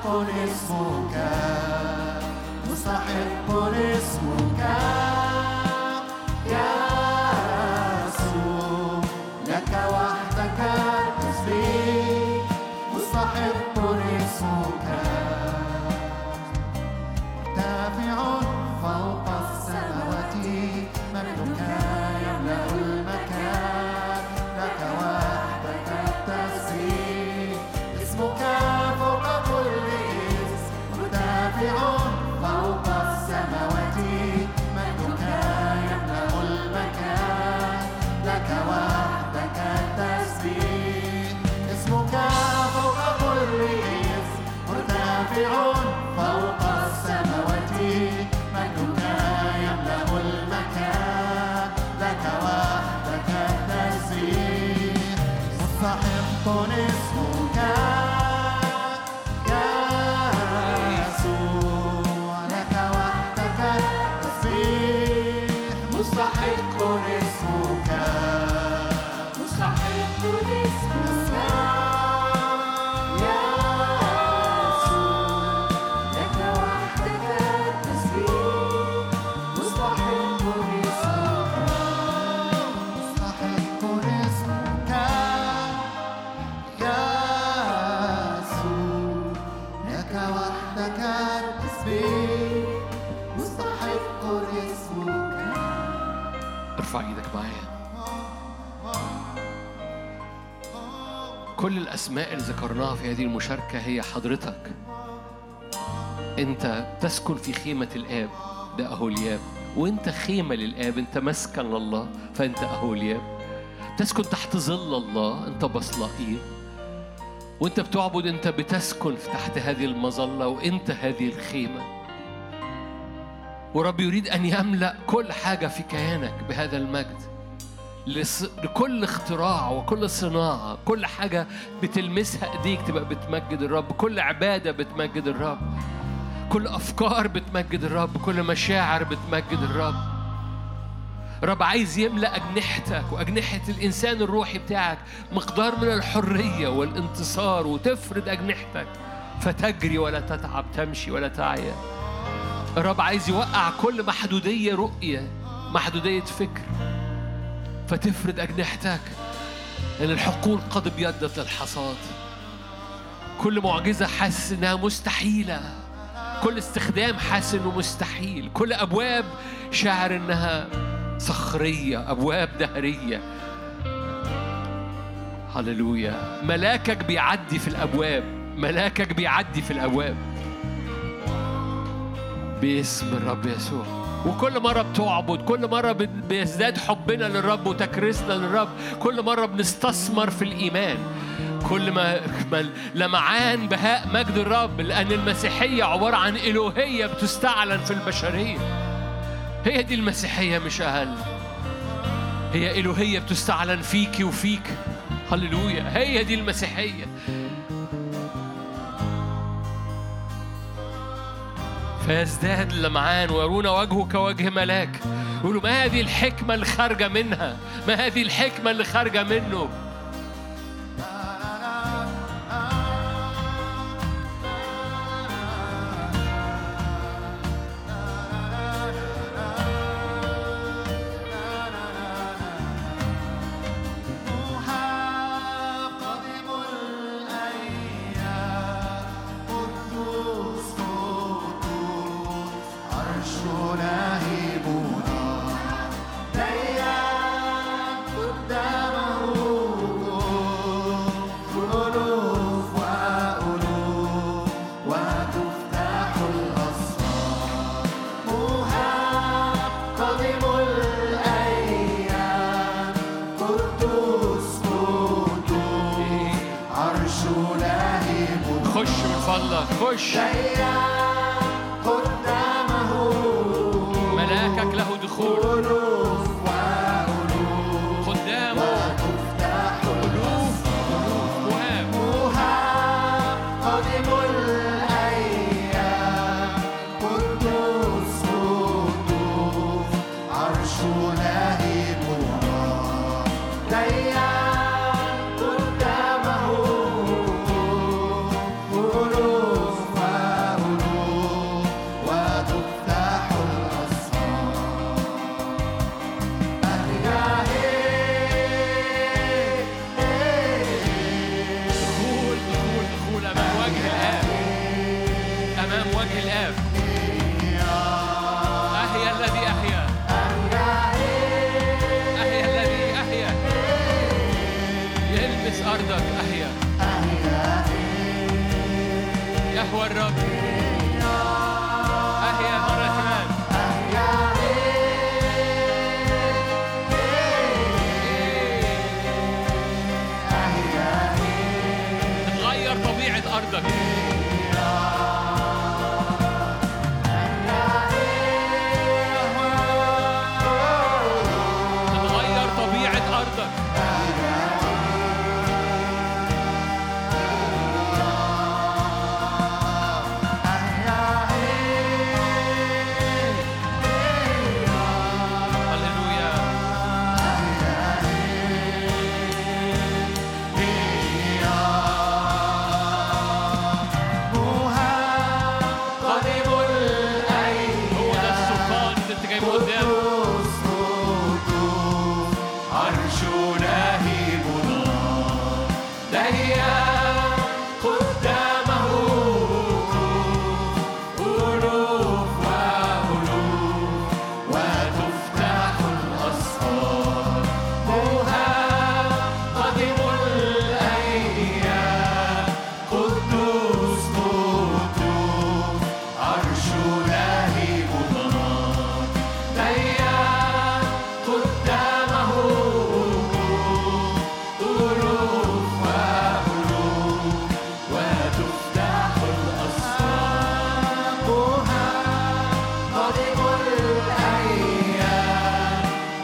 اسمك مستحق اسمك مستحق كل الأسماء اللي ذكرناها في هذه المشاركة هي حضرتك. انت تسكن في خيمة الآب ده اهولياب وانت خيمة للآب انت مسكن لله فانت اهولياب تسكن تحت ظل الله انت بصلائيل وانت بتعبد انت بتسكن تحت هذه المظلة وانت هذه الخيمة. ورب يريد أن يملأ كل حاجة في كيانك بهذا المجد. لكل اختراع وكل صناعة كل حاجة بتلمسها إيديك تبقى بتمجد الرب كل عبادة بتمجد الرب كل أفكار بتمجد الرب كل مشاعر بتمجد الرب. رب عايز يملأ أجنحتك وأجنحة الإنسان الروحي بتاعك مقدار من الحرية والانتصار وتفرد أجنحتك. فتجري ولا تتعب تمشي ولا تعيا. الرب عايز يوقع كل محدودية رؤية محدودية فكر. فتفرد أجنحتك لأن الحقول قد ابيضت للحصاد كل معجزة حاسس إنها مستحيلة. كل استخدام حاسس إنه مستحيل. كل أبواب شاعر إنها صخرية أبواب دهرية. هللويا. ملاكك بيعدي في الأبواب. ملاكك بيعدي في الأبواب. باسم الرب يسوع. وكل مرة بتعبد كل مرة بيزداد حبنا للرب وتكريسنا للرب كل مرة بنستثمر في الإيمان. كل ما [laughs] لمعان بهاء مجد الرب لأن المسيحية عبارة عن إلوهية بتستعلن في البشرية. هي دي المسيحية مش أهل. هي إلوهية بتستعلن فيكي وفيك. هللويا. هي دي المسيحية. فيزداد اللمعان ويرونا وجهه كوجه ملاك. يقولوا ما هذه الحكمة اللي خارجة منها؟ ما هذه الحكمة اللي خارجة منه؟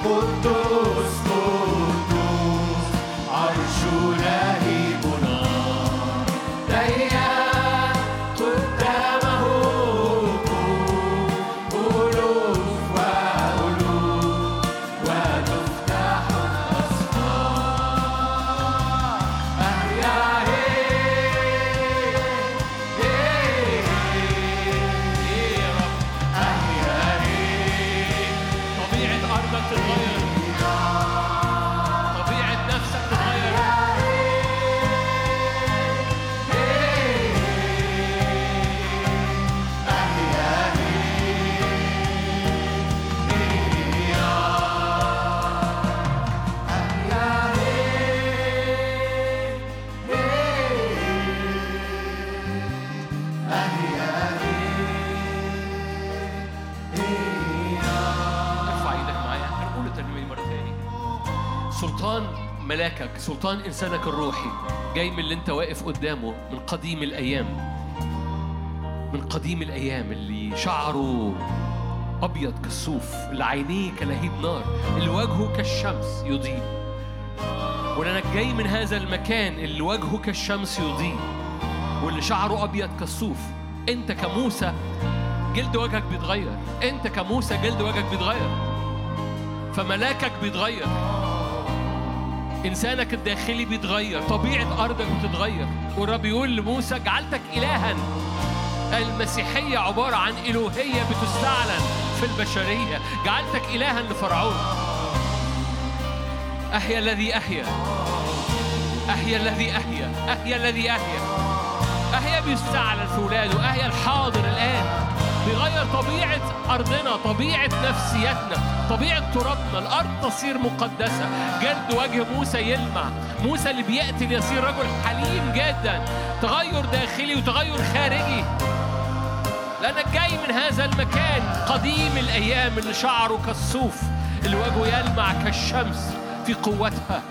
قدوس سلطان إنسانك الروحي جاي من اللي أنت واقف قدامه من قديم الأيام. من قديم الأيام اللي شعره أبيض كالصوف اللي عينيه كلهيب نار اللي وجهه كالشمس يضيء. ولأنك جاي من هذا المكان اللي وجهه كالشمس يضيء واللي شعره أبيض كالصوف. أنت كموسى جلد وجهك بيتغير. أنت كموسى جلد وجهك بيتغير. فملاكك بيتغير. إنسانك الداخلي بيتغير طبيعة أرضك بتتغير. والرب يقول لموسى جعلتك إلها. المسيحية عبارة عن إلوهية بتستعلن في البشرية. جعلتك إلها لفرعون. أحيا الذي أحيا. أحيا الذي أحيا. أحيا الذي أحيا. أحيا بيستعلن في ولاده. أحيا الحاضر الآن. بيغير طبيعة أرضنا طبيعة نفسيتنا. طبيعة ترابنا. الأرض تصير مقدسة. جلد وجه موسى يلمع. موسى اللي بيقتل يصير رجل حليم جدا. تغير داخلي وتغير خارجي. لأنك جاي من هذا المكان. قديم الأيام اللي شعره كالصوف. اللي وجهه يلمع كالشمس في قوتها.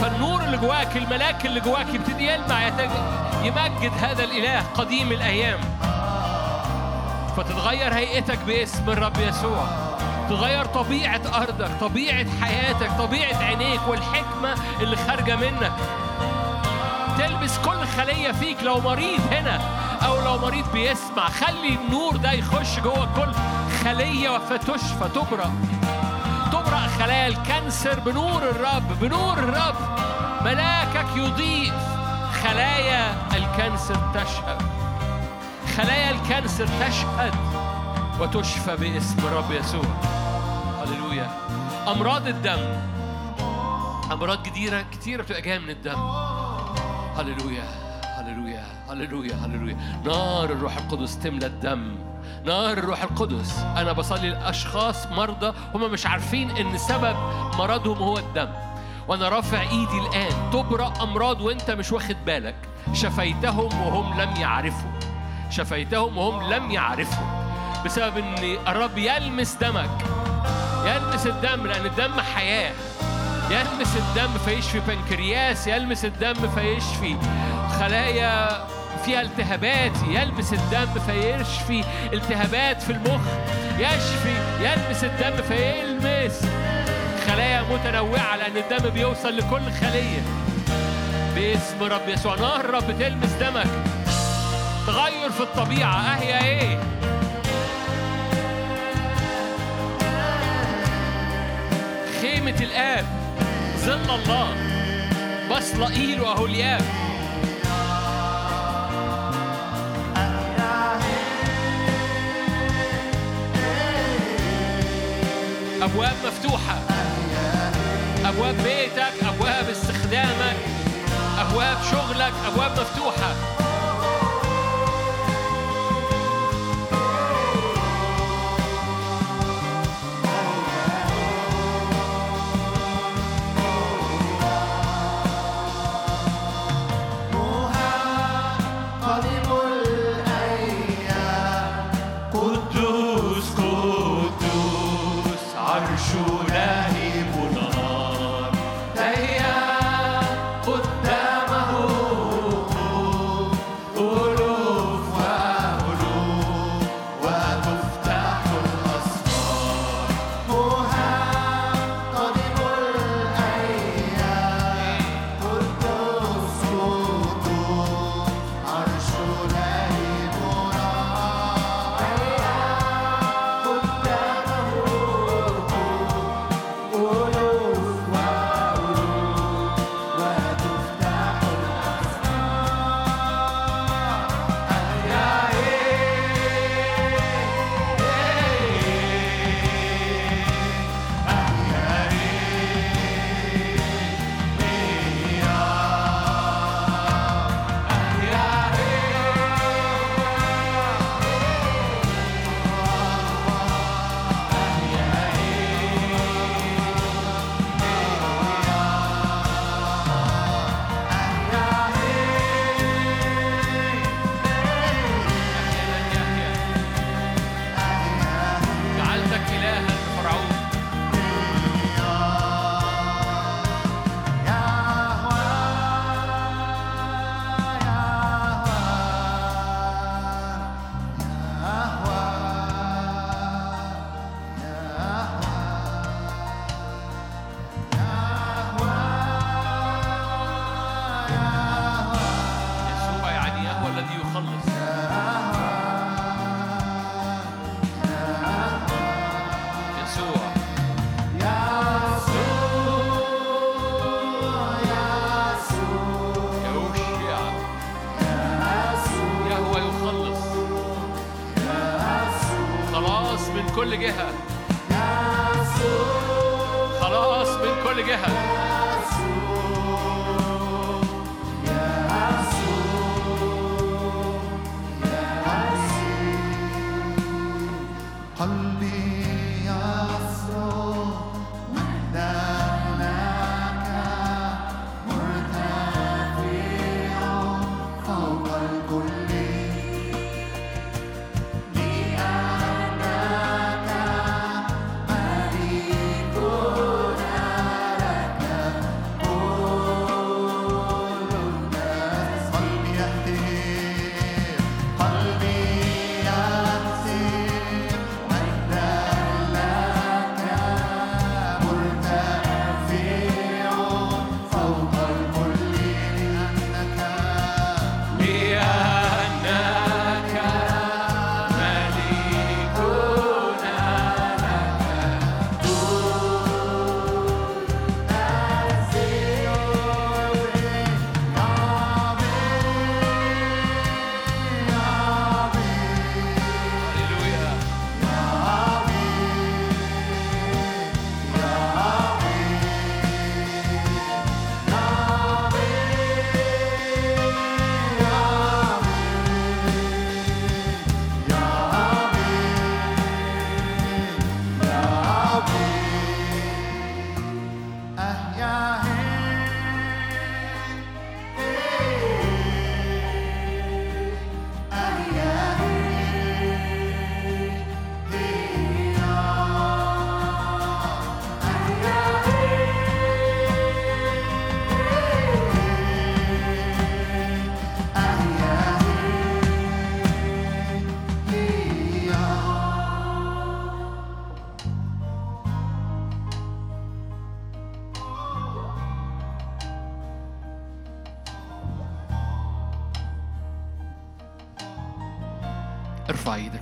فالنور اللي جواك الملاك اللي جواك يبتدي يلمع يمجد هذا الإله قديم الأيام. فتتغير هيئتك باسم الرب يسوع. تغير طبيعة أرضك طبيعة حياتك طبيعة عينيك والحكمة اللي خارجة منك. تلبس كل خلية فيك لو مريض هنا أو لو مريض بيسمع. خلي النور ده يخش جوه كل خلية فتشفى تبرأ تبرأ خلايا الكانسر بنور الرب بنور الرب. ملاكك يضيء خلايا ال cancer تشهد. خلايا ال cancer تشهد وتشفى باسم الرب يسوع. هللويا. أمراض الدم. أمراض كتيرة كتيرة بتبقى جاية من الدم. هللويا. هللويا. هللويا. هللويا. نار الروح القدس تملى الدم. نار الروح القدس. أنا بصلي لأشخاص مرضى هم مش عارفين إن سبب مرضهم هو الدم. وأنا رافع إيدي الآن. تبرأ أمراض وأنت مش واخد بالك. شفيتهم وهم لم يعرفوا. شفيتهم وهم لم يعرفوا بسبب إن الرب يلمس دمك يلمس الدم لأن الدم حياة يلمس الدم فيشفي بنكرياس يلمس الدم فيشفي خلايا فيها التهابات يلمس الدم فيشفي التهابات في المخ يشفي يلمس الدم فيلمس خلايا متنوعة لأن الدم بيوصل لكل خلية. باسم رب يسوع نار رب تلمس دمك. تغير في الطبيعة أهي إيه؟ خيمة الآب ظل الله. بصلائيل وأهولياب أبواب مفتوحة. أبواب بيتك أبواب استخدامك. أبواب شغلك أبواب مفتوحة.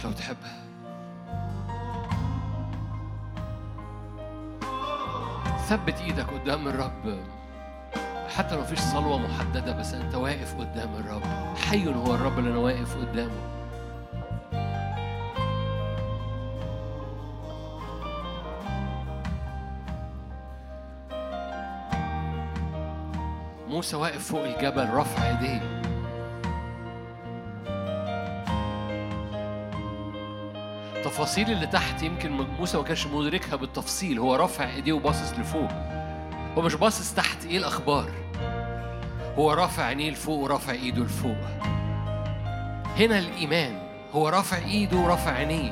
لو تحب ثبت إيدك قدام الرب. حتى لو مفيش صلوة محددة بس انت واقف قدام الرب. حي هو الرب اللي أنا واقف قدامه. موسى واقف فوق الجبل رفع ايديه التفاصيل اللي تحت يمكن موسى ما كانش مدركها بالتفصيل. هو رافع ايديه وباصص لفوق. هو مش باصص تحت إيه الأخبار؟ هو رافع عينيه لفوق ورافع ايده لفوق. هنا الإيمان. هو رافع ايده ورافع عينيه.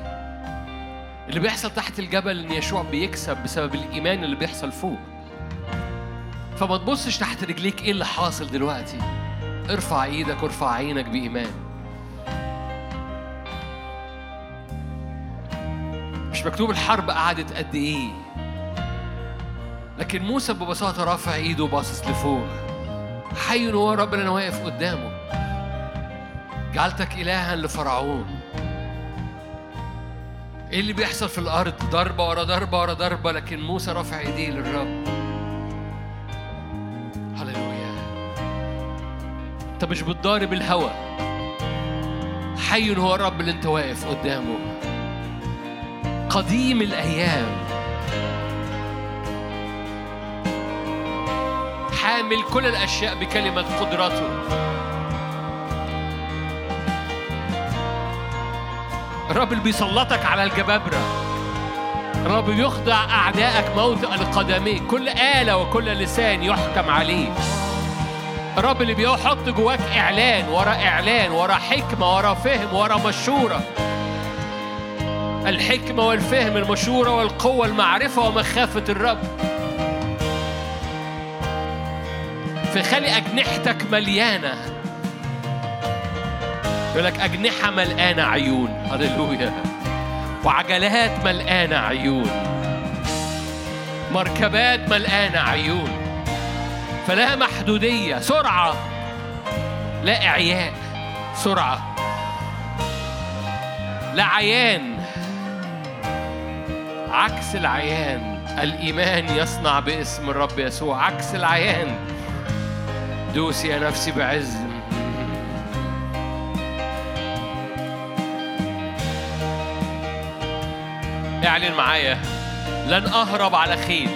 اللي بيحصل تحت الجبل إن يشوع بيكسب بسبب الإيمان اللي بيحصل فوق. فما تبصش تحت رجليك إيه اللي حاصل دلوقتي؟ ارفع إيدك وارفع عينك بإيمان. مش مكتوب الحرب قعدت قد إيه. لكن موسى ببساطة رافع إيده وباصص لفوق. حي هو اللي أنا واقف قدامه. جعلتك الها لفرعون. إيه اللي بيحصل في الأرض؟ ضربة ورا ضربة ورا ضربة لكن موسى رافع إيديه للرب. هللويا. أنت مش بتضارب الهوى. حي هو الرب اللي أنت واقف قدامه. قديم الأيام. حامل كل الأشياء بكلمة قدرته. الرب اللي بيسلطك على الجبابرة. الرب بيخضع أعدائك موطئ لقدميك كل آلة وكل لسان يحكم عليه. الرب اللي بيحط جواك إعلان ورا إعلان ورا حكمة ورا فهم ورا مشوره الحكمة والفهم المشورة والقوة المعرفة ومخافة الرب. فخلي أجنحتك مليانة. يقول لك أجنحة ملقانة عيون. هللويا. وعجلات ملقانة عيون. مركبات ملقانة عيون. فلا محدودية. سرعة. لا إعياء. سرعة. لا عيان. عكس العيان. الإيمان يصنع باسم الرب يسوع. عكس العيان. دوسي يا نفسي بعز. اعلن معايا. لن أهرب على خيل.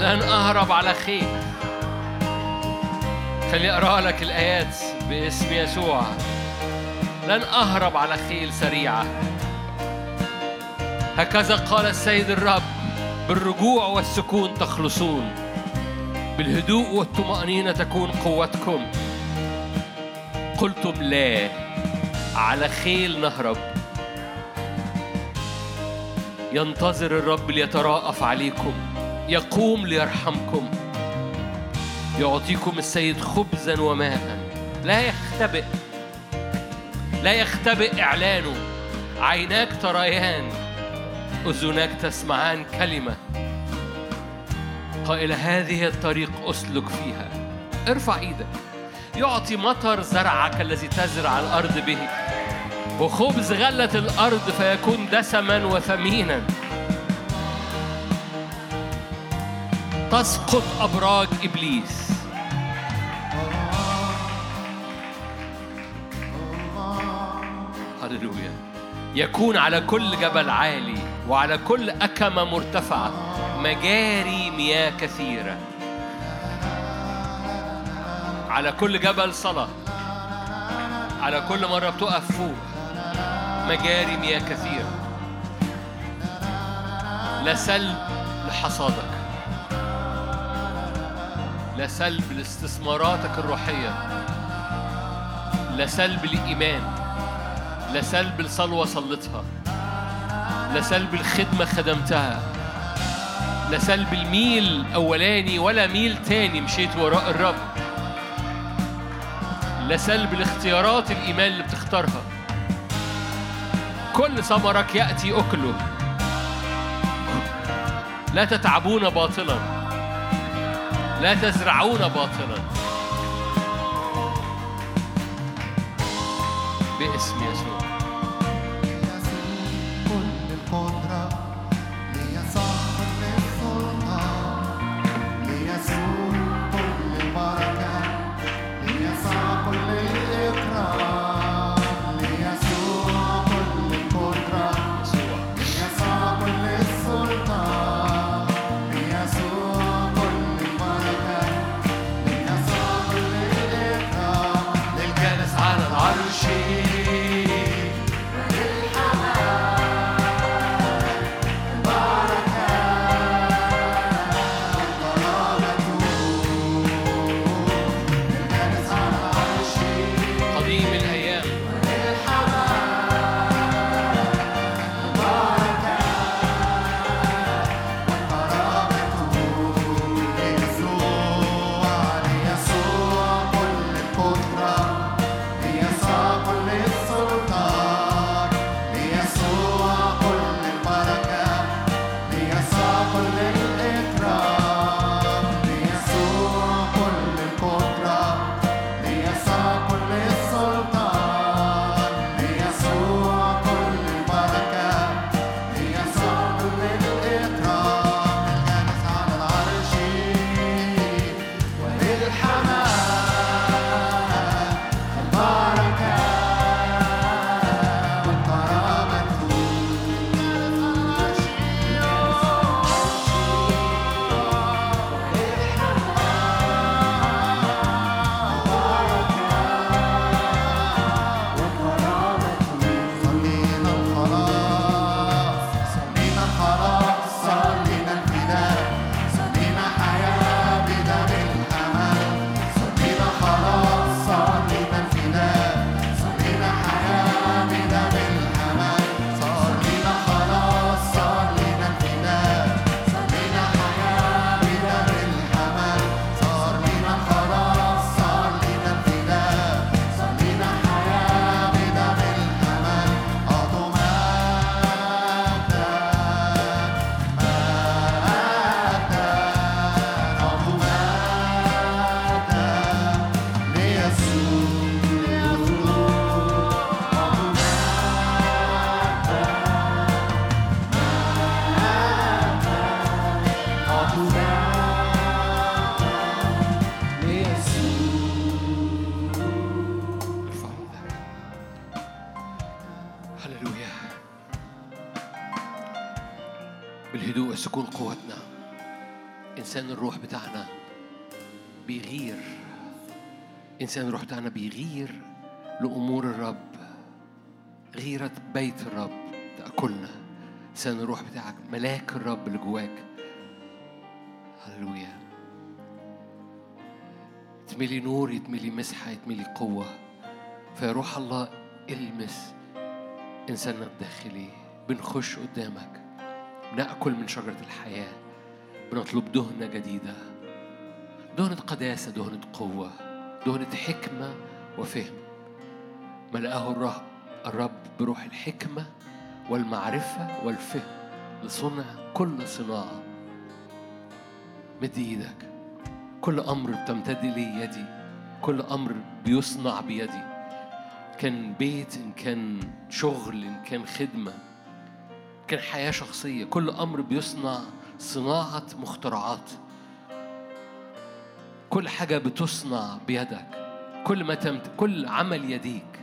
لن أهرب على خيل. خليني أقرأ لك الآيات باسم يسوع. لن أهرب على خيل سريعة. هكذا قال السيد الرب بالرجوع والسكون تخلصون بالهدوء والطمأنينة تكون قوتكم. قلتم لا على خيل نهرب. ينتظر الرب ليتراءف عليكم يقوم ليرحمكم. يعطيكم السيد خبزا وماء. لا يختبئ لا يختبئ إعلانه. عيناك تريان. أذناك تسمعان كلمة. قائل هذه الطريق أسلك فيها. ارفع إيدك. يعطي مطر زرعك الذي تزرع الأرض به. وخبز غلة الأرض فيكون دسما وثمينا. تسقط أبراج إبليس. هللويا. يكون على كل جبل عالي. وعلى كل أكمة مرتفعة مجاري مياه كثيرة. على كل جبل صلاة. على كل مرة بتقف فوق مجاري مياه كثيرة. لا سلب لحصادك. لا سلب لاستثماراتك الروحية. لا سلب لإيمان. لا سلب لصلوة صلتها. لا سلب الخدمة خدمتها. لا سلب الميل أولاني ولا ميل تاني مشيت وراء الرب. لا سلب الاختيارات الإيمان اللي بتختارها. كل ثمرك يأتي أكله. لا تتعبون باطلا. لا تزرعون باطلا. باسم يسوع. إنسان الروح بتاعنا بيغير لأمور الرب. غيرة بيت الرب تأكلنا إنسان الروح بتاعك ملاك الرب اللي جواك. هللويا. يتملي نور يتملي مسحة يتملي قوة. فيا روح الله المس إنساننا الداخلي. بنخش قدامك. نأكل من شجرة الحياة. بنطلب دهنة جديدة. دهنة قداسة دهنة قوة. دهنة حكمة وفهم. ملأه الرب الرب بروح الحكمة والمعرفة والفهم لصنع كل صناعة. مد إيدك. كل أمر بتمتد اليه يدي. كل أمر بيصنع بيدي. كان بيت إن كان شغل إن كان خدمة. إن كان حياة شخصية. كل أمر بيصنع صناعة مخترعات. كل حاجة بتصنع بيدك. كل ما تمت كل عمل يديك.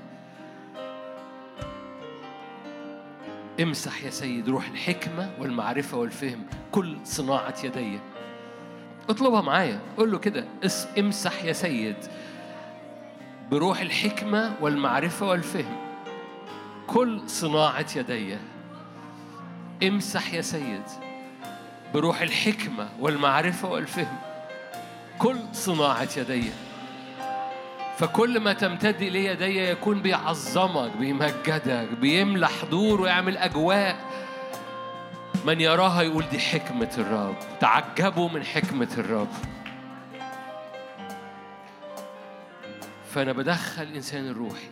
امسح يا سيد روح الحكمة والمعرفة والفهم. كل صناعة يدي. اطلبها معايا. قول له كده امسح يا سيد بروح الحكمة والمعرفة والفهم. كل صناعة يدي. امسح يا سيد بروح الحكمة والمعرفة والفهم. كل صناعة يدي. فكل ما تمتد إليه يدي يكون بيعظمك بيمجدك بيملى حضور ويعمل أجواء. من يراها يقول دي حكمة الرب. تعجبوا من حكمة الرب. فأنا بدخل الإنسان الروحي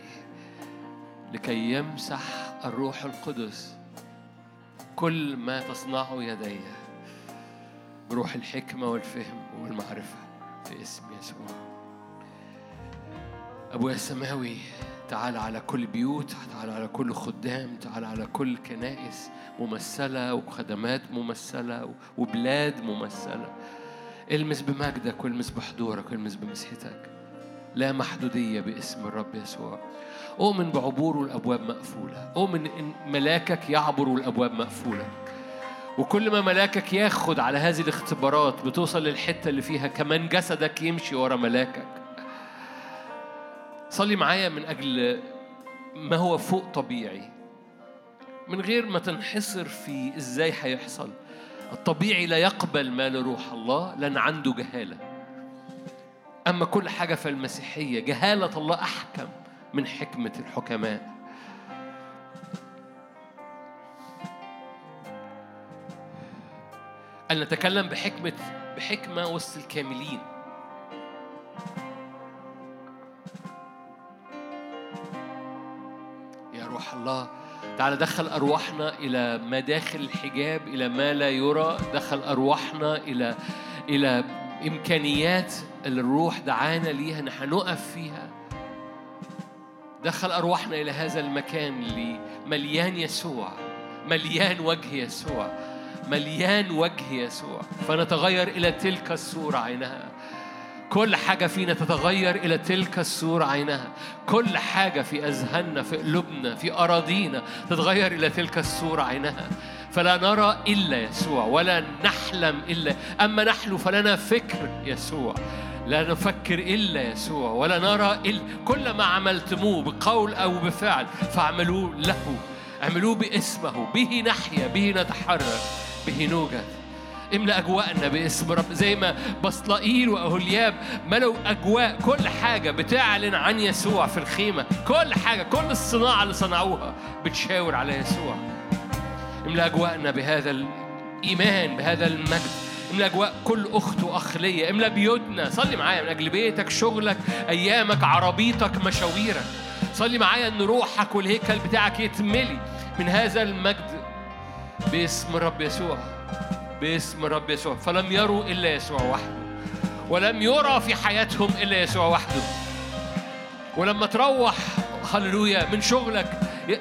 لكي يمسح الروح القدس كل ما تصنعه يدي بروح الحكمة والفهم والمعرفة. في اسم يسوع. أبويا السماوي تعال على كل بيوت تعال على كل خدام تعال على كل كنائس ممثلة وخدمات ممثلة وبلاد ممثلة. المس بمجدك والمس بحضورك والمس بمسحتك لا محدودية باسم الرب يسوع. أؤمن بعبوره الأبواب مقفولة. أؤمن إن ملاكك يعبر والأبواب مقفولة. وكل ما ملاكك ياخد على هذه الاختبارات بتوصل للحتة اللي فيها كمان جسدك يمشي ورا ملاكك. صلي معايا من أجل ما هو فوق طبيعي. من غير ما تنحصر في إزاي هيحصل. الطبيعي لا يقبل ما لروح الله لأن عنده جهالة. أما كل حاجة في المسيحية جهالة الله أحكم من حكمة الحكماء. أن نتكلم بحكمة بحكمة وسط الكاملين. يا روح الله تعال دخل أرواحنا إلى مداخل الحجاب إلى ما لا يرى. دخل أرواحنا إلى إلى إمكانيات اللي الروح دعانا ليها إن هنقف فيها. دخل أرواحنا إلى هذا المكان اللي مليان يسوع مليان وجه يسوع. مليان وجه يسوع. فنتغير إلى تلك الصورة عينها. كل حاجة فينا تتغير إلى تلك الصورة عينها. كل حاجة في أذهاننا في قلوبنا في أراضينا تتغير إلى تلك الصورة عينها. فلا نرى إلا يسوع ولا نحلم إلا. أما نحن فلنا فكر يسوع. لا نفكر إلا يسوع ولا نرى إلا. كل ما عملتموه بقول أو بفعل فاعملوه له. اعملوه باسمه. به نحيا به نتحرك به نوجد املأ أجواءنا باسم رب زي ما بصلائيل وأهولياب ملوا أجواء كل حاجة بتعلن عن يسوع في الخيمة. كل حاجة كل الصناعة اللي صنعوها بتشاور على يسوع. املأ أجواءنا بهذا الإيمان بهذا المجد. املأ أجواء كل أخت وأخ ليا. املأ بيوتنا. صلي معايا من أجل بيتك شغلك أيامك عربيتك مشاويرك. صلي معايا إن روحك والهيكل بتاعك يتملي من هذا المجد. باسم رب يسوع. باسم رب يسوع. فلم يروا إلا يسوع وحده. ولم يرى في حياتهم إلا يسوع وحده. ولما تروح هللويا من شغلك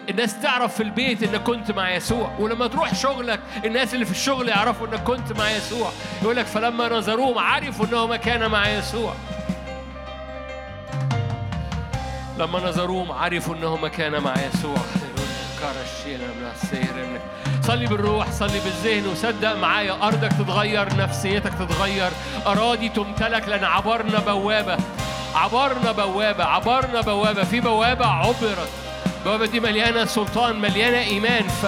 الناس تعرف في البيت انك كنت مع يسوع. ولما تروح شغلك الناس اللي في الشغل يعرفوا انك كنت مع يسوع. يقول لك فلما نظروهم عرفوا انه ما كان مع يسوع. لما نظروهم عرفوا انه ما كان مع يسوع. صلي بالروح صلي بالذهن وصدق معايا أرضك تتغير نفسيتك تتغير. أراضي تمتلك لأن عبرنا بوابة. عبرنا بوابة عبرنا بوابة. في بوابة عبرت. البوابة دي مليانة سلطان مليانة إيمان. ف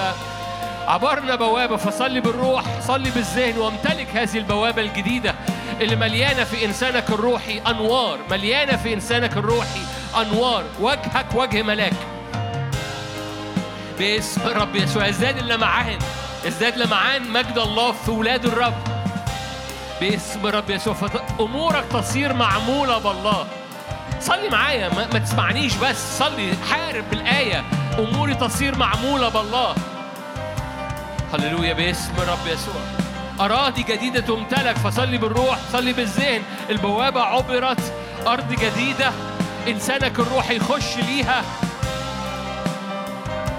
عبرنا بوابة فصلي بالروح صلي بالذهن وامتلك هذه البوابة الجديدة اللي مليانة في إنسانك الروحي أنوار. مليانة في إنسانك الروحي أنوار. وجهك وجه ملاك. باسم الرب يسوع. ازداد اللمعان ازداد لمعان مجد الله في ولاد الرب. باسم الرب يسوع. أمورك تصير معمولة بالله. صلي معايا ما, ما تسمعنيش بس. صلي حارب بالآية. أموري تصير معمولة بالله. هللويا. باسم الرب يسوع. أراضي جديدة تمتلك. فصلي بالروح صلي بالذهن. البوابة عبرت. أرض جديدة. إنسانك الروحي يخش ليها.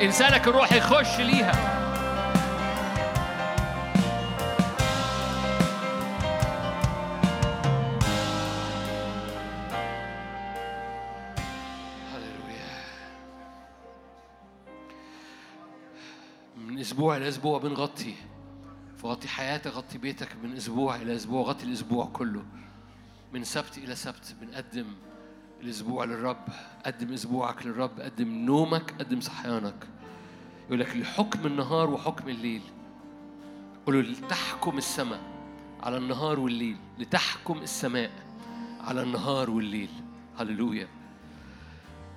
إنسانك الروحي يخش ليها. من أسبوع لاسبوع بنغطي فغطي حياتك غطي بيتك من أسبوع إلى أسبوع غطي الأسبوع كله. من سبت إلى سبت بنقدم الأسبوع للرب قدم أسبوعك للرب قدم نومك قدم صحيانك. يقول لك لحكم النهار وحكم الليل. قولوا لتحكم السماء على النهار والليل لتحكم السماء على النهار والليل. هللويا.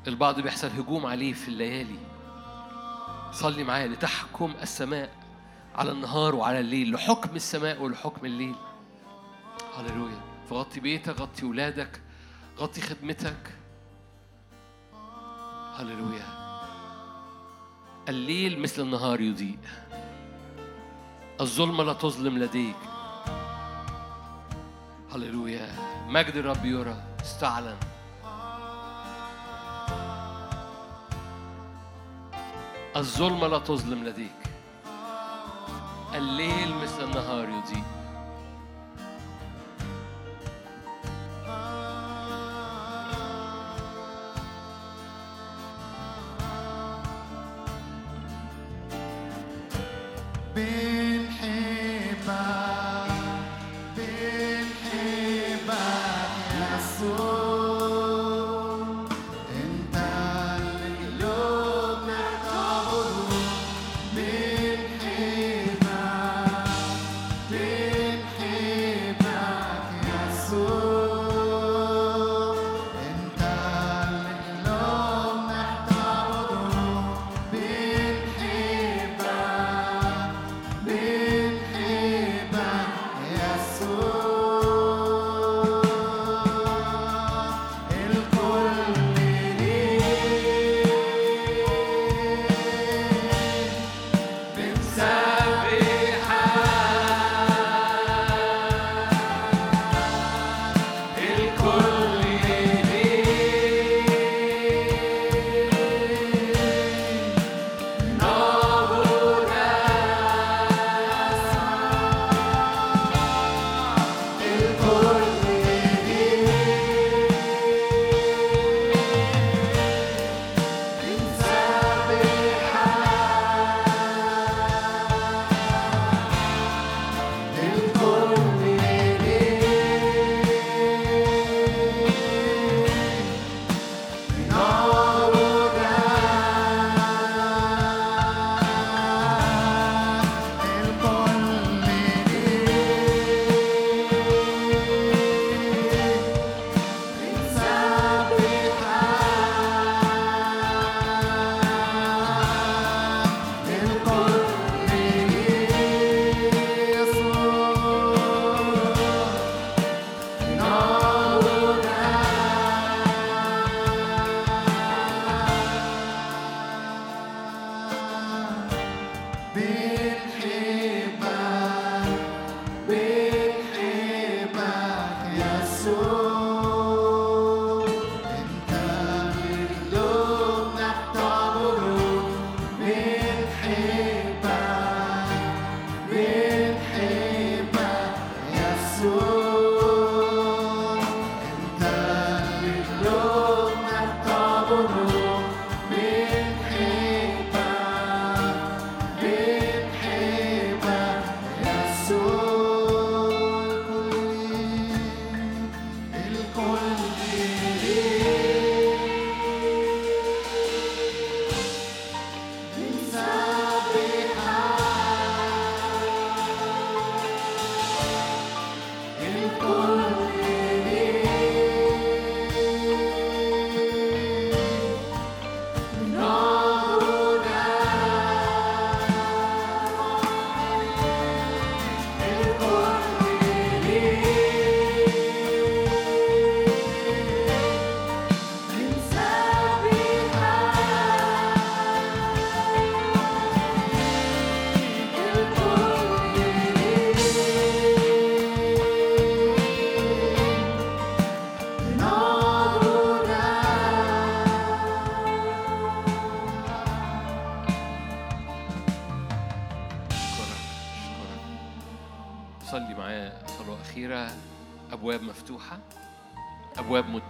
البعض بيحصل هجوم عليه في الليالي. صلي معايا لتحكم السماء على النهار وعلى الليل لحكم السماء ولحكم الليل. هللويا. فغطي بيتك غطي ولادك غطي خدمتك. هللويا. الليل مثل النهار يضيء. الظلمة لا تظلم لديك. هللويا. مجد الرب يرى؟ استعلن. الظلمة لا تظلم لديك. الليل مثل النهار يضيء. be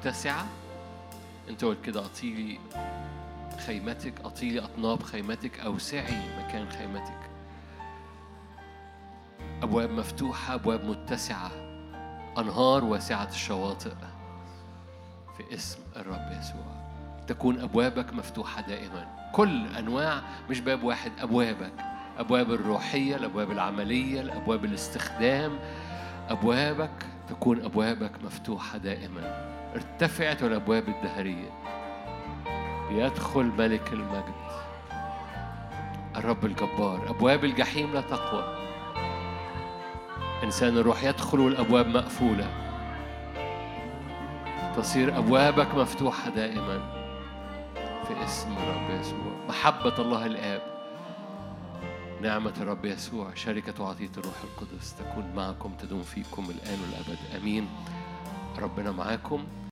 متسعة أنت قلت كده أطيلي خيمتك أطيلي أطناب خيمتك أوسعي مكان خيمتك. أبواب مفتوحة أبواب متسعة. أنهار واسعة الشواطئ في اسم الرب يسوع. تكون أبوابك مفتوحة دائما. كل أنواع مش باب واحد أبوابك. أبواب الروحية الأبواب العملية الأبواب الاستخدام. أبوابك تكون أبوابك مفتوحة دائما. ارتفعت الأبواب الدهرية. يدخل ملك المجد. الرب الجبار. أبواب الجحيم لا تقوى. إنسان الروح يدخل والأبواب مقفولة. تصير أبوابك مفتوحة دائما في اسم الرب يسوع. محبة الله الآب. نعمة الرب يسوع. شركة وعطية الروح القدس تكون معكم تدوم فيكم الآن والأبد. آمين. ربنا معاكم.